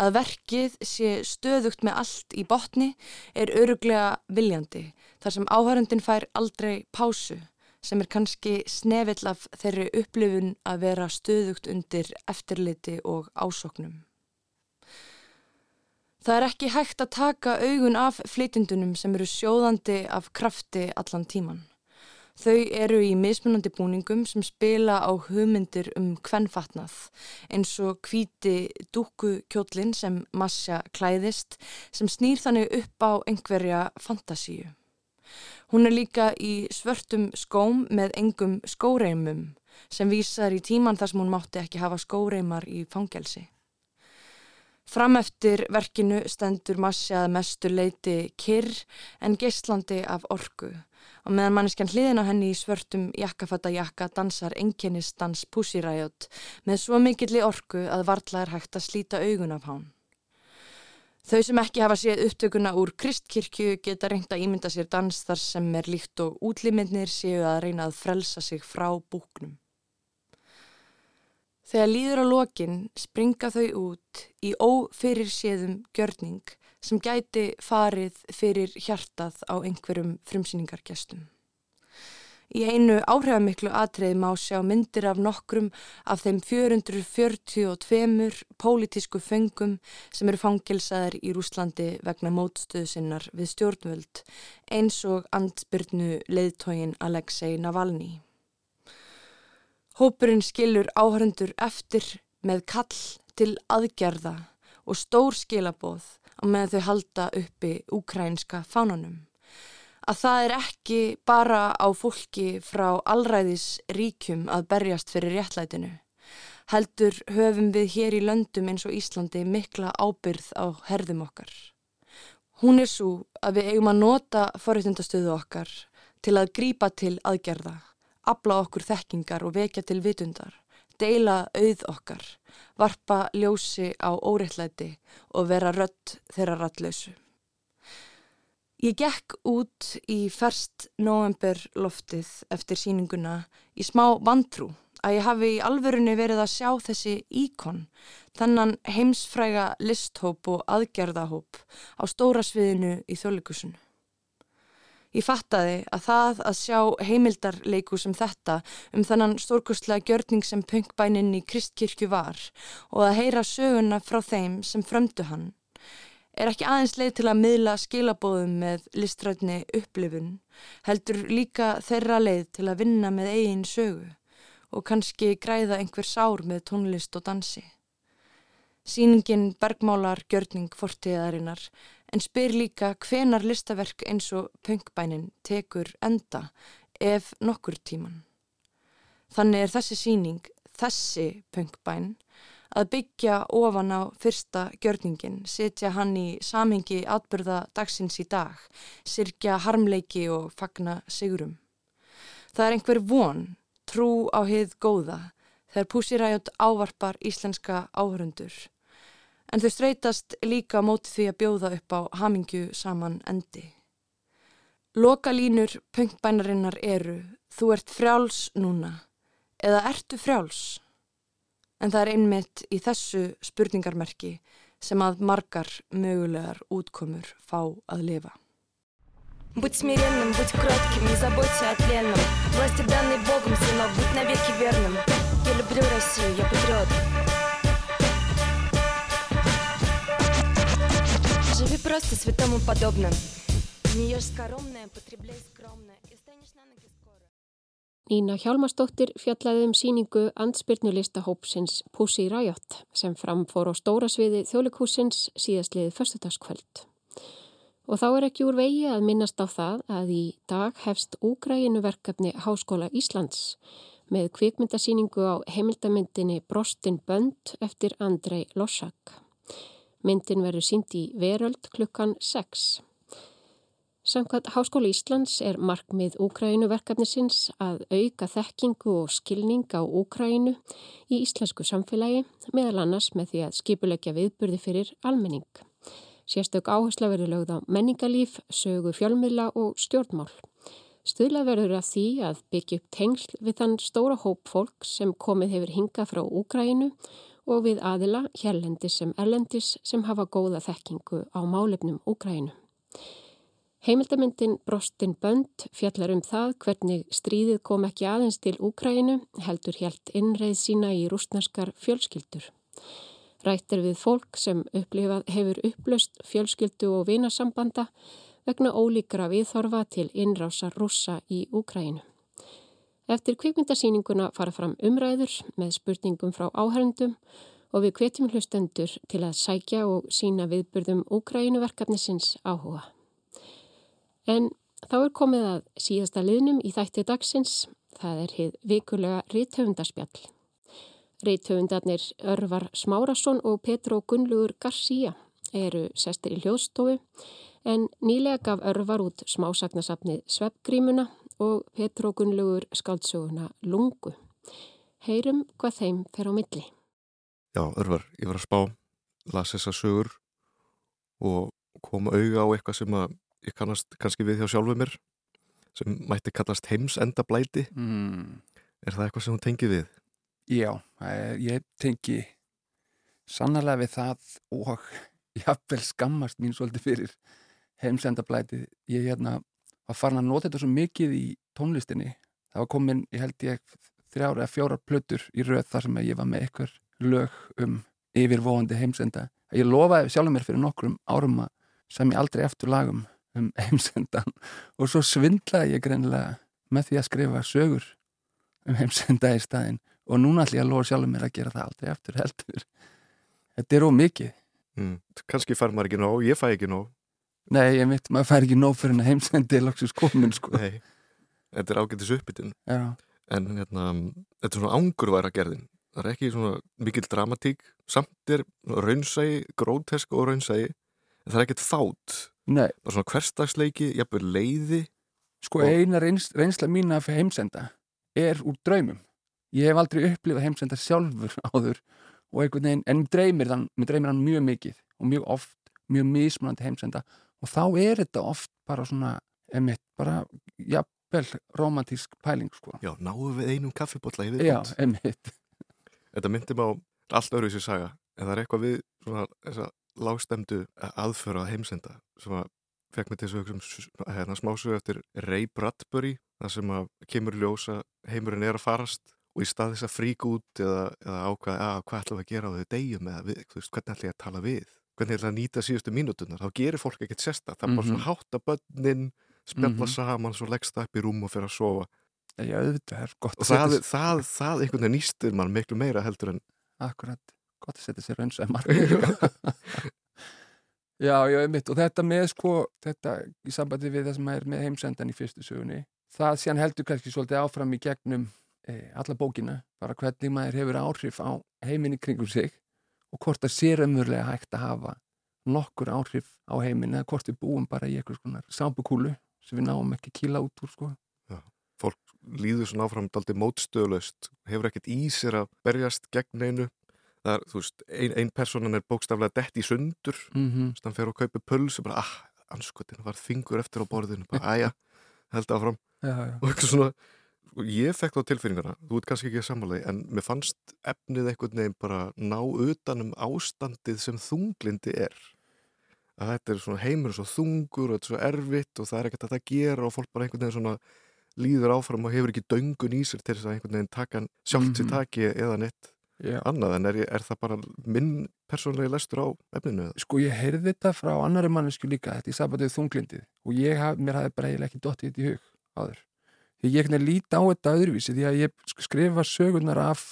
Að verkið sé stöðugt með allt í botni er öruglega viljandi þar sem áhörundin fær aldrei pásu sem er kannski snevill af þeirri upplifun að vera stöðugt undir eftirliti og ásoknum. Það er ekki hægt að taka augun af flytindunum sem eru sjóðandi af krafti allan tíman. Þau eru í mismunandi búningum sem spila á hugmyndir um hvennfatnað eins og kvíti dúkukjóllin sem massja klæðist sem snýr þannig upp á einhverja fantasíu. Hún er líka í svörtum skóm með engum skóreimum sem vísar í tíman þar sem hún mátti ekki hafa skóreimar í fangelsi. Frameftir verkinu stendur massjað mestu leiti kyrr en geislandi af orgu og meðan manneskjan hliðin á henni í svörtum jakkafata jakka dansar enginnistans púsiræjot með svo mikilli orku að varla er hægt að slíta augun af hán. Þau sem ekki hafa séð upptökuna úr kristkirkju geta reynd að ímynda sér dans þar sem er líkt og útliminnir séu að reyna að frelsa sig frá búknum. Þegar líður á lokin springa þau út í ófyrir séðum gjörning sem gæti farið fyrir hjartað á einhverjum frumsýningargestum. Í einu áhrifamiklu atriði má sjá myndir af nokkrum af þeim 442 pólitísku fengum sem eru fangilsaðar í Rúslandi vegna mótstöðu sinnar við stjórnvöld eins og andspyrnu leiðtógin Alexei Navalny. Hópurinn skilur áhörundur eftir með kall til aðgerða og stór skilabóð á meðan þau halda uppi úkrænska fánanum. Að það er ekki bara á fólki frá allræðis ríkjum að berjast fyrir réttlætinu. Heldur höfum við hér í löndum eins og Íslandi mikla ábyrð á herðum okkar. Hún er svo að við eigum að nota forréttundastöðu okkar til að grípa til aðgerða, abla okkur þekkingar og vekja til vitundar deila auð okkar, varpa ljósi á óreittlæti og vera rött þeirra rattlausu. Ég gekk út í ferst november loftið eftir síninguna í smá vantrú að ég hafi í alvörunni verið að sjá þessi íkon, þannan heimsfræga listhóp og aðgerðahóp á stóra sviðinu í þjóðleikusinu. Ég fattaði að það að sjá heimildarleiku sem þetta um þannan stórkustlega gjörning sem punkbænin í Kristkirkju var og að heyra söguna frá þeim sem frömdu hann er ekki aðeins leið til að miðla skilabóðum með listrætni upplifun heldur líka þeirra leið til að vinna með eigin sögu og kannski græða einhver sár með tónlist og dansi. Sýningin bergmálar gjörning fortíðarinnar en spyr líka hvenar listaverk eins og punkbænin tekur enda ef nokkur tíman. Þannig er þessi síning, þessi punkbæn, að byggja ofan á fyrsta gjörningin, setja hann í samhengi atbyrða dagsins í dag, sirkja harmleiki og fagna sigurum. Það er einhver von, trú á heið góða, þegar Pussiræjot ávarpar íslenska áhörundur En þau streytast líka móti því að bjóða upp á hamingju saman endi. Lokalínur punktbænarinnar eru, þú ert frjáls núna, eða ertu frjáls? En það er einmitt í þessu spurningarmerki sem að margar mögulegar útkomur fá að lifa. Будь смиренным, будь кротким, не заботься о тленном. Власти данной Богом, сынок, будь навеки верным. Я люблю Россию, я патриот. Живи просто святому подобно. Не ешь скоромное, потребляй скромное, и станешь на ноги скоро. Nína Hjálmarsdóttir fjallaði um síningu andspyrnulista hópsins Pussy Riot sem framfór á stóra sviði þjólikúsins síðastliðið förstudagskvöld. Og þá er ekki úr vegi að minnast á það að í dag hefst úgræginu verkefni Háskóla Íslands með kvikmyndasíningu á heimildamyndinni Brostin Bönd eftir Andrei Lossak. Myndin verður sínd í veröld klukkan 6. Samkvæmt Háskóla Íslands er markmið Úkrænuverkefnisins að auka þekkingu og skilning á Úkrænu í íslensku samfélagi meðal annars með því að skipulegja viðburði fyrir almenning. Sérstök áhersla verður lögð á menningalíf, sögu fjölmiðla og stjórnmál. Stuðla verður að því að byggja upp tengsl við þann stóra hóp fólk sem komið hefur hingað frá Úkrænu og við aðila hérlendis sem erlendis sem hafa góða þekkingu á málefnum Úkrænu. Heimildamindin Brostin Bönd fjallar um það hvernig stríðið kom ekki aðeins til Úkrænu, heldur helt innreið sína í rúsnarskar fjölskyldur. Rættir við fólk sem upplifað hefur upplöst fjölskyldu og vinasambanda vegna ólíkra viðþorfa til innrásar rússa í Úkrænu. Eftir kvikmyndasíninguna fara fram umræður með spurningum frá áhærendum og við kvetjum hlustendur til að sækja og sína viðburðum Úkrænuverkefnisins áhuga. En þá er komið að síðasta liðnum í þætti dagsins, það er hið vikulega Ríthöfundarspjall. Ríthöfundarnir Örvar Smárasson og Petro Gunnlugur García eru sestir í hljóðstofu en nýlega gaf Örvar út smásagnasafnið Sveppgrímuna og Petro Gunnlugur skaldsöguna Lungu. Heyrum hvað þeim fer á milli. Já, Örvar, ég var að spá, las þessa sögur og koma auga á eitthvað sem að ég kannast kannski við hjá sjálfuð mér sem mætti kallast heimsendablæti mm. er það eitthvað sem þú tengið við? Já, ég tengi sannlega við það og jáfnvel skammast mín svolítið fyrir heimsendablæti ég hérna var farin að nota þetta svo mikið í tónlistinni. Það var komin, ég held ég þrjára eða fjóra plötur í röð þar sem ég var með eitthvað lög um yfirvóandi heimsenda. Ég lofaði sjálfur mér fyrir nokkrum árum að sem ég aldrei eftir lagum um heimsendan. Og svo svindlaði ég greinlega með því að skrifa sögur um heimsenda í staðin og núna ætlum ég að lofa sjálfur mér að gera það aldrei eftir heldur. Þetta er ómikið mm, kannski fær maður ekki nóg, ég fæ ekki nóg nei, ég mitt, maður fær ekki nóg fyrir en að heimsendi lóksins komin sko. Nei, þetta er ágættis uppbytun. En hérna, þetta er svona ángurværa gerðin. Það er ekki svona mikil dramatík. Samt er raunsægi, grótesk og raunsægi en það er ekkert þátt Nei. bara svona hverstagsleiki, jafnveg leiði. Sko og... eina reyns, reynsla mín af heimsenda er úr draumum. Ég hef aldrei upplifað heimsenda sjálfur áður og einhvern veginn, en mér dreymir hann mjög mikið og mjög oft, mjög mismunandi heimsenda og þá er þetta oft bara svona, emitt, bara jafnvel romantísk pæling sko. Já, náðu við einum kaffibotla í við Já, emitt Þetta myndi má allt öðru í sig saga en það er eitthvað við svona, þessa lágstemdu aðföra að heimsenda sem að fekk mig til þess að um hérna, smásögu eftir Ray Bradbury þar sem að kemur ljósa heimurinn er að farast og í stað þess að frík út eða, eða ákvaða að hvað ætlum við að gera á þau degjum eða við, veist, hvernig ætlum ég að tala við hvernig ætlum ég að nýta síðustu mínutunar þá gerir fólk ekkert sesta, það er bara svona mhm. hátta bönnin, spjalla mm -hmm. saman svo leggst það upp í rúm og fyrir að sofa Já, auðvitað er gott og það, það, það, það einhvern veginn nýstur mann miklu meira heldur en Akkurat gott að setja sér raunsæmar Já, já, mitt og þetta með sko, þetta í sambandi við það sem er með heimsendan í fyrstu sögunni, það séðan heldur kannski svolítið áfram í gegnum e, alla bókina, bara hvernig maður hefur áhrif á heiminni kringum sig og hvort það sé raunverulega hægt að hafa nokkur áhrif á heiminn eða hvort við búum bara í eitthvað svona sábukúlu sem við náum ekki kíla út úr sko. fólk líður svona áfram daldi mótstöðlaust, hefur ekkert í sér að berjast gegn einu það er, þú veist, ein, ein personan er bókstaflega dett í sundur, mm -hmm. þannig að hann fer og kaupi puls og bara, ah, anskotin var þingur eftir á borðinu, bara, aðja held áfram já, já. og eitthvað svona ég fekk þá tilfinninguna, þú ert kannski ekki að samálaði en mér fannst efnið einhvern veginn bara ná utanum ástandið sem þunglindi er að þetta er svona heimur svo þungur og þetta er svo erfitt og það er ekkert að það gera og fólk bara einhvern veginn svona líður áfram og hefur ekki döngun í sér til þess að einhvern veginn taka sjálft sér Mhm. taki eða neitt Já. annað en er, er það bara minn persónlega lestur á efninu eða? Sko ég heyrði þetta frá annari mannesku líka, þetta í sabatið þunglindið og ég mér hafði bara eiginlega ekki dottið þetta í hug áður. Ég ekki líti á þetta öðruvísi því að ég skrifa sögurnar af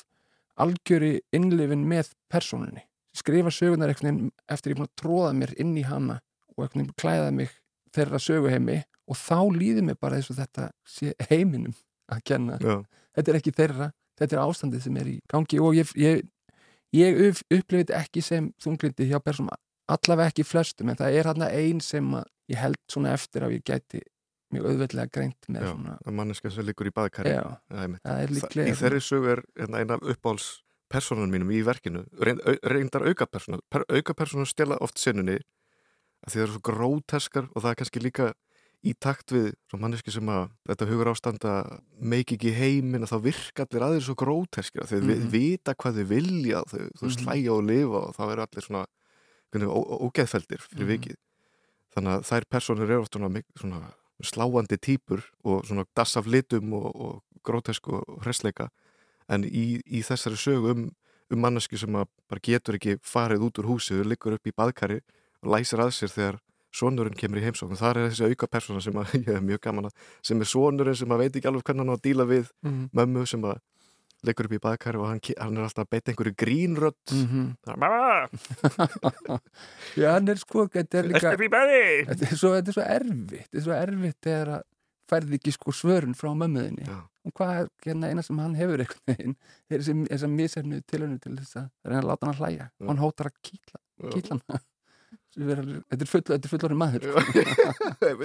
algjöri innlifin með persónunni. Skrifa sögurnar eftir ég að tróða mér inn í hana og klæða mig þeirra söguheimi og þá líður mér bara þess að þetta sé heiminum að kenna. Já, Þetta er ekki þeirra, þetta er ástandið sem er í gangi og ég, ég, ég upp, upplifið þetta ekki sem þunglindi hjá persónum allavega ekki flestum en það er hérna ein sem að ég held svona eftir að ég gæti mjög auðveldlega greint með já, svona manneska sem liggur í baðkari Í þeirri sögu er hérna, eina af uppáhalds personan mínum í verkinu reyndar aukapersona per, aukapersona stela oft sinnunni að því það eru svo gróteskar og það er kannski líka í takt við svo manneski sem að þetta hugur ástanda meiki ekki heiminn að þá virka allir aðeins svo gróteskir þau mm Mhm. vita hvað þau vilja þau, þau Mhm. slæja og lifa og þá eru allir svona ógeðfeldir fyrir Mhm. vikið þannig að þær personur eru oft svona, svona sláandi típur og svona dass af litum og, og grótesk og hresleika en í, í þessari sögu um, um mannesku sem að bara getur ekki farið út úr húsi og liggur upp í baðkari og læsir að sér þegar sonurinn kemur í heimsókn. Þar er þessi auka persóna sem að ég er mjög gaman að sem er sonurinn sem að veit ekki alveg hvernig hann á að díla við mm mömmu sem að liggur upp í baðkari og hann, hann er alltaf að beita einhverju grínrödd. -hmm. Það er mamma, Já, hann er sko, þetta er líka þetta er, svo, þetta er svo erfitt þetta er svo erfitt þegar að færði ekki sko svörun frá mömmuðinni og hvað er hérna eina sem hann hefur einhvern veginn? Er þessi, þessa misefnu tilhörnu til þess að reyna að láta hann að hlæja. Og hann hótar að kýtla hann þetta er full, er fullorinn maður. Ég.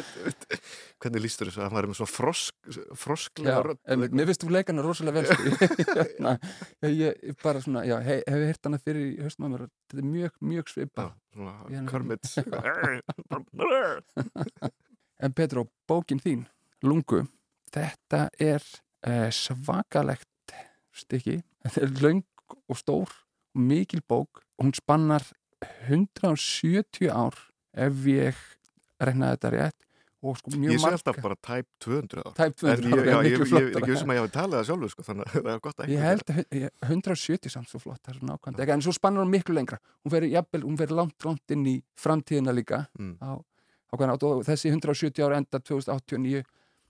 Hvernig lístur þessu? Að hann var með svo frosk, frosklega mér finnst þú leikana rosalega vel sko. Ég- hérna, ég, ég bara svona, hef, hef heyrt hana fyrir höstum að mér þetta er mjög, mjög svipa svona Ég er- Kermit. En Petró, bókin þín Lungu, þetta er eh, svakalegt stykki, þetta er löng og stór og mikil bók og hún spannar 170 ár ef ég reynaði þetta rétt og sko mjög Ég sé alltaf bara type 200 ár. Tæp En 200 ég, ár, já, það er miklu ég, ég er ekki sem að ég hafi talað það sjálfur sko, þannig að það er gott að Ég held að hu- ég- 170 samt svo flott, það er nákvæmt ekki, en svo spannar hún miklu lengra. Hún fer, jafnvel, hún fer langt, langt inn í framtíðina líka. Mm. á, á og þessi 170 ára enda 2089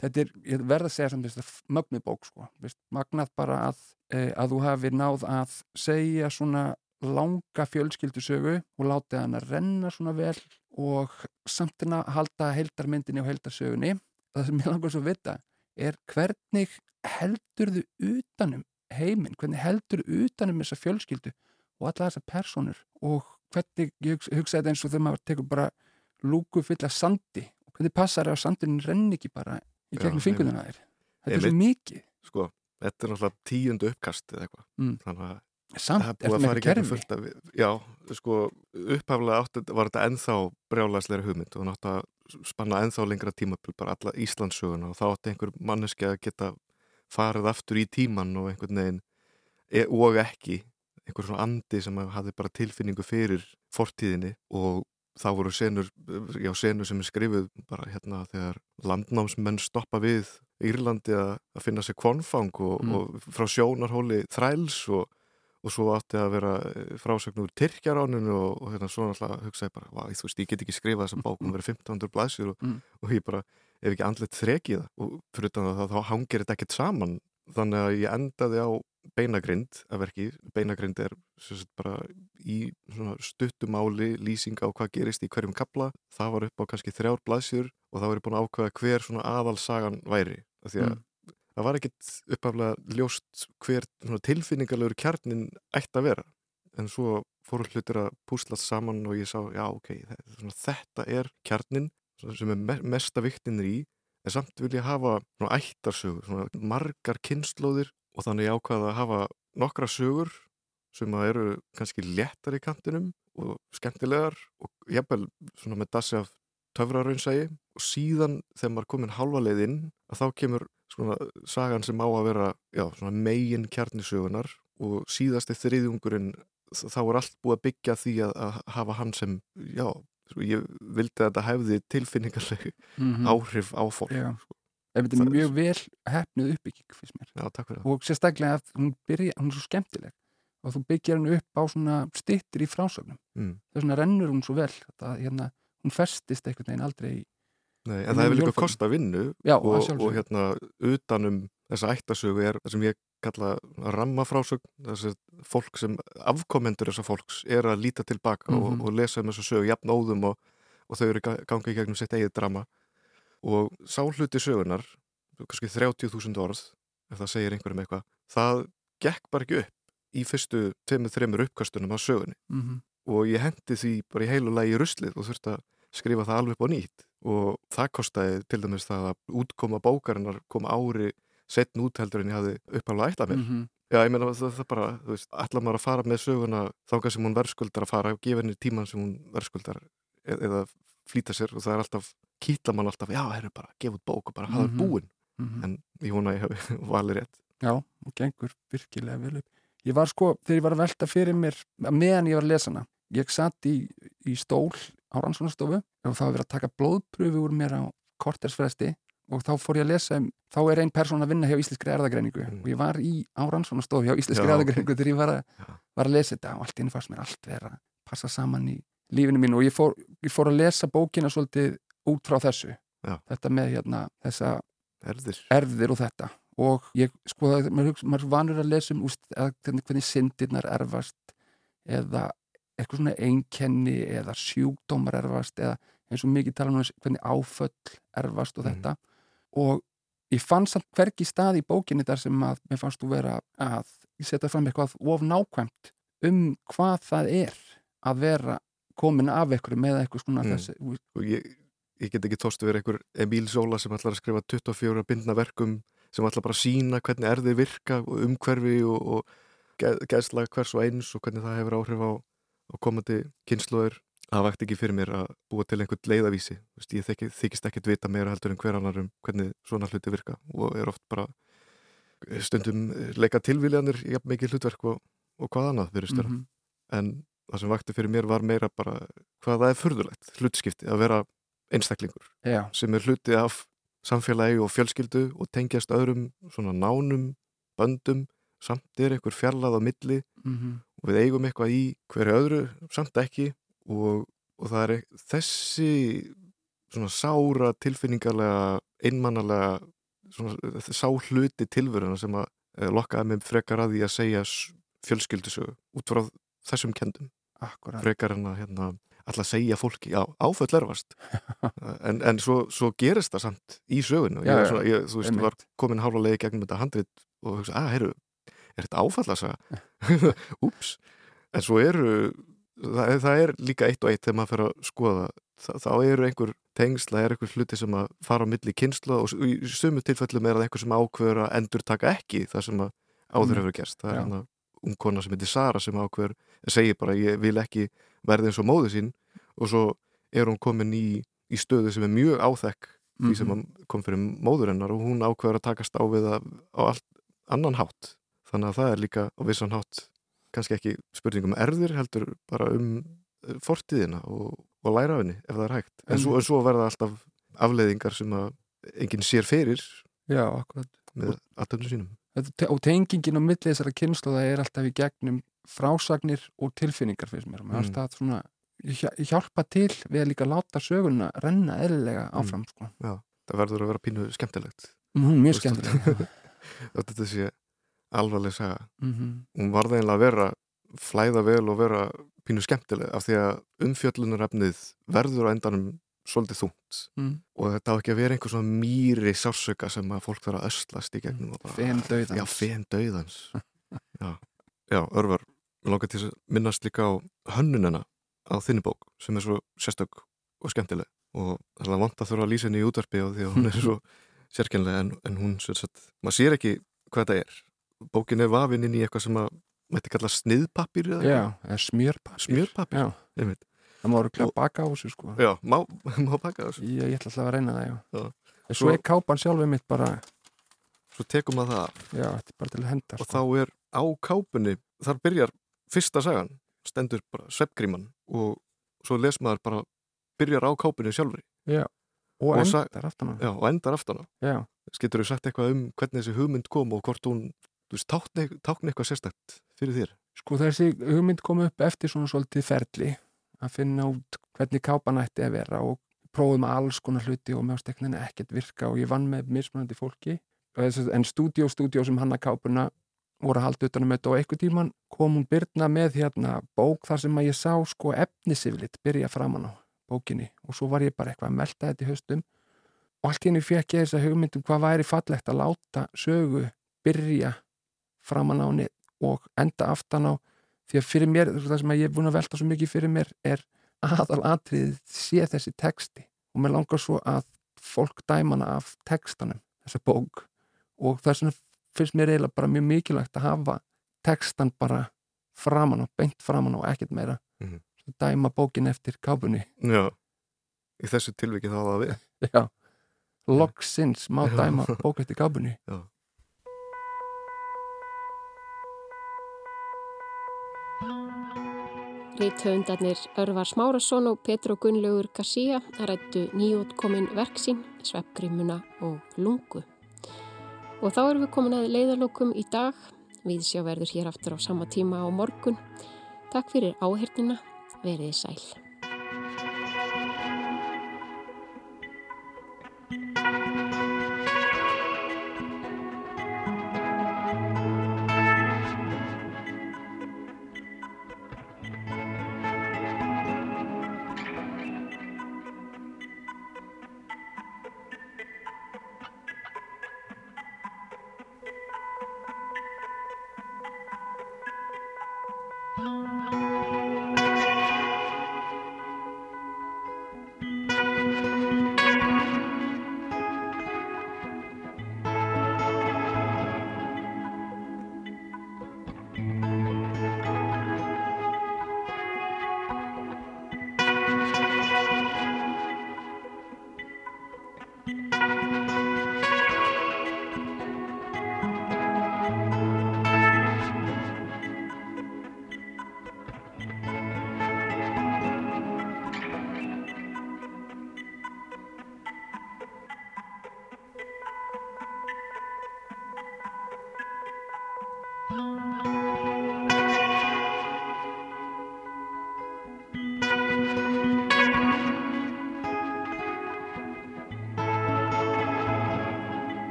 þetta er, ég verð að segja samt þetta mögnu bók sko, magnað bara að, e, að þú hafi náð að segja svona langa fjölskyldusögu og látið hann að renna svona vel og samt að halda heildarmyndinni og heildarsögunni. Það sem ég langar svo að vita er hvernig heldur þau utanum heiminn, hvernig heldur þau utanum þessa fjölskyldu og alla þessa personur og hvernig, ég hugsa, hugsa þetta eins og þegar maður tekur bara lúku full af sandi. Og hvernig passar það að sandurinn renni ekki bara í gegnum fingunina þér þetta er svo mikið. Sko, þetta er náttúrulega tíundu uppkast eða eitthvað. Mm. Þannig að samt, það er búið að fara í kerfi fullt af Já, sko, upphaflega átti, var þetta ennþá brjálæsleira hugmynd og nátti að spanna ennþá lengra tímabil bara alla Íslandssöguna og þá átti einhver manneski að geta farið aftur í tíman og einhvern veginn e, og ekki einhver svona andi sem hafði bara tilfinningu fyrir fortíðinni og þá voru senur, já, senur sem er skrifuð bara hérna þegar landnámsmenn stoppa við Írlandi að, að finna sér konfang og, Mm. og frá sjónarhóli þræls og, og svo átti að vera frásögnur Tyrkjaráninu og, og hérna svona alltaf hugsaði bara, vá, þú veist, ég get ekki skrifað þessa bók, hún verið 1500 blæsir og, Mm. og ég bara, ef ekki andlet þrekið það. Og fyrir utan það, þá hangir þetta ekkert saman. Þannig að ég endaði á beinagrind að verki, beinagrind er sagt, bara í stuttumáli lýsing á hvað gerist í hverjum kapla, það var upp á kannski þrjár blaðsjur og þá var ég búin að ákveða hver svona aðalsagan væri. Af því að Mm. Það var ekkit uppaflega ljóst hver tilfinningarlegur kjarnin ætti að vera en svo fóru hlutir að púslast saman og ég sá, já ok, þetta er kjarnin sem er mesta viktinir í en samt vil ég hafa ættarsögur, margar kynnslóðir og þannig ákvaða að hafa nokkra sögur sem eru kannski léttar í kantinum og skemmtilegar og jafnvel með dassi af töfraraunsægi og síðan þegar maður komin halva leið inn að þá kemur svona sagan sem á að vera já, megin kjarnisögunar og síðasti þriðjungurinn þá er allt búið að byggja því að, að hafa hann sem, já, ég vildi að þetta hefði tilfinningarlegu mm -hmm. áhrif á fólk já. Sko. Þetta er mjög vel hefnuð uppbygging fyrst mér já, og sérstaklega að hún, byrja, hún er svo skemmtileg og þú byggjar hennu upp á svona stittir í frásögnum mm. þess vegna rennur hún svo vel að hérna, hún festist einhvern veginn aldrei í Nei, en það hefur líka kosta vinnu Já, og, og hérna utanum þessa ættasögu er það sem ég kalla rammafrásögn þessi fólk sem afkomendur þessa fólks er að líta tilbaka mm -hmm. og, mhm. og lesa um þessu sögu jafn óðum og, og þau eru gangið í gegnum sitt eigið drama og sáhluti sögunar kannski 30.000 orð ef það segir einhverjum eitthvað það gekk bara ekki upp í fyrstu tveimur, þreimur uppkastunum á sögunni mm -hmm. og ég hendi því bara í heilu lagi ruslið og þurfti að skrifa það alveg upp á nýtt og það kostiði til dæmis það að útkoma bókarinnar kom ári setn útheldur en ég hafði uppálega ætlað mér. Mm -hmm. Já, ég meina það, það bara, þú veist, ætla maður að fara með söguna þángar sem hún verðskuldar að fara, gefa henni tíman sem hún verðskuldar eð, eða flýta sér og það er alltaf, kýtla mann alltaf, já, herru bara, gefa út bók og bara hafa mm -hmm. búin. Mm -hmm. En ég vona að ég hafi valið rétt. Já, og gengur virkilega vel upp. Ég var sko, þegar ég var að velta fyrir mér, meðan ég var að lesa hana, ég satt í, í stól á rannsónastofu og það var verið að taka blóðpröfu úr mér á kortersfresti og þá fór ég að lesa um, þá er einn persón að vinna hjá Íslenskri erðagreiningu mm. og ég var í á rannsónastofu hjá Íslenskri erðagreiningu þegar ég var að, var að lesa þetta og allt inn fannst mér allt vera að passa saman í lífinu mín og ég fór, ég fór að lesa bókina svolítið út frá þessu. Já. þetta með hérna þessa erðir, erðir og þetta. Og ég sko, maður vanur að lesa um úst, að, hvernig syndirnar erfast eða eitthvað svona einkenni eða sjúkdómar erfast eða eins og mikið tala um hvernig áföll erfast og mhm. þetta mm. og ég fann samt hverki stað í bókinni þar sem að mér fannst þú vera að setja fram eitthvað of nákvæmt um hvað það er að vera komin af eitthvað með eitthvað svona mm. þessi og ég, ég get ekki tóstu verið einhver Emíl Sóla sem ætlar að skrifa 24 bindna verkum sem ætlar bara að sína hvernig erði virka og umhverfi og, og gæðsla hvers og eins og hvernig það hefur áhrif á og komandi kynsluður það vægt ekki fyrir mér að búa til einhvern leiðavísi ég þykki, þykist ekkert vita meira heldur en hver annar um hvernig svona hluti virka og er oft bara stundum leika tilvíliðanir í mikið hlutverk og, og hvað annað fyrir störa mm -hmm. en það sem vakti fyrir mér var meira bara hvað það er förðulegt hlutskipti að vera einstaklingur Já. sem er hluti af samfélagi og fjölskyldu og tengjast öðrum svona nánum böndum samt er einhver fjarlað á milli mm -hmm. og við eigum eitthvað í hverju öðru, samt ekki og, og það er þessi svona sára tilfinningarlega, einmannalega sá hluti tilveruna sem að eh, lokkaði mig frekar að því að segja fjölskyldisögu út frá þessum kendum Akkurat. frekar en að hérna, alltaf segja fólki, já, áföll erfast en, en svo, svo gerist það samt í sögunu, já, ég, ég, þú veist, var komin hálfa leiði gegnum þetta handrit og hugsa, að, ah, heyrðu er þetta áfallasaga? Úps, en svo eru það, það er líka eitt og eitt þegar maður fyrir að skoða það, þá eru einhver tengsla, er einhver hluti sem að fara á milli kynsla og í sumu tilfellum er það einhver sem ákveður að endur taka ekki það sem áður mm. hefur gerst það er hérna ungkona sem heitir Sara sem ákveður segir bara ég vil ekki verða eins og móðu sín og svo er hún komin í, í stöðu sem er mjög áþekk því sem mm -hmm. kom fyrir móður hennar og hún ákveður að takast á við það á allt annan hátt þannig að það er líka á vissan hátt kannski ekki spurning um erðir heldur bara um eh, fortíðina og, og læra af henni ef það er hægt en, en svo, svo verða alltaf afleiðingar sem að enginn sér fyrir Já, með aðtöndum sínum og tengingin á millið þessara kynslu það er alltaf í gegnum frásagnir og tilfinningar fyrir mér mm. það svona, hjálpa til við að líka láta söguna renna eðlilega mm. áfram mm. sko. Já, það verður að vera pínu skemmtilegt mm, Mjög skemmtilegt Þetta sé alvarleg saga mm -hmm. hún var það einlega að vera flæða vel og vera pínu skemmtileg af því að umfjöllunarefnið verður á endanum svolítið þungt mm. og þetta á ekki að vera einhver svona mýri sársöka sem að fólk þarf að öslast í gegnum og bara, Fen dauðans. Já, fen dauðans Já, já örvar Mér langar til að minnast líka á hönnunina á þinni bók sem er svo sérstök og skemmtileg og það er vant að þurfa að lýsa henni í útvarpi og því að hún er svo sérkennilega en, en hún, svo sett, maður sér ekki hvað þetta er bókin er vafinn inn í eitthvað sem að mætti kalla sniðpappir eða Já, eða smjörpappir. Smjörpappír. Já, einmitt. það má eru baka á þessu sko. Já, má, má baka þessu Ég, ég ætla alltaf að reyna það, já. Já. Svo Svo- er kápan sjálfur mitt bara, Svo tekum maður það af já, þetta er bara til að henda. og þá er á kápunni þar byrjar fyrsta sagan stendur bara sveppgríman og svo les maður bara byrjar á kápunni sjálfri Já, og, og endar aftan á. já, og endar aftan á Já, Getur þú sagt eitthvað um hvernig þessi hugmynd kom og hvort hún, þú veist, tákni eitthvað sérstætt fyrir þér? sko þessi hugmynd kom upp eftir svona svolítið ferli að finna út hvernig kápan ætti að vera og prófum alls konar hluti og mér steknin ekkert virka og ég vann með mismunandi fólki. Þess að- en stúdíó, stúdíó sem hanna kápuna voru að halda utan um þetta og einhver tíman kom hún byrna með hérna bók þar sem að ég sá sko efnisiflitt byrja framan á bókinni. Og svo var ég bara eitthvað að melta þetta í haustum. Og allt henni fekk ég þessa hugmyndum hvað væri fallegt að láta sögu byrja framan á henni og enda aftan á því að fyrir mér, það sem ég er búin að velta svo mikið fyrir mér er aðal atriðið sé þessi texti. Og mér langar svo að fólk dæmana af textanum, þessa bók. Og það er svona, finnst mér eiginlega bara mjög mikilvægt að hafa textan bara framan á, beint framan á og ekkert meira. Mhm. Svo dæma bókin eftir kápunni. Já, í þessu tilviki þá það við. já, loksins má dæma bók eftir kápunni. Já. Ríthöfundarnir Örvar Smárasson og Petro Gunnlaugur Garcia rættu nýjótkomin verksín, sveppgrímuna og lungu. Og þá erum við komin að leiðalokum í dag. Við sjá verður hér aftur á sama tíma á morgun. Takk fyrir áhernina. Verið sæl.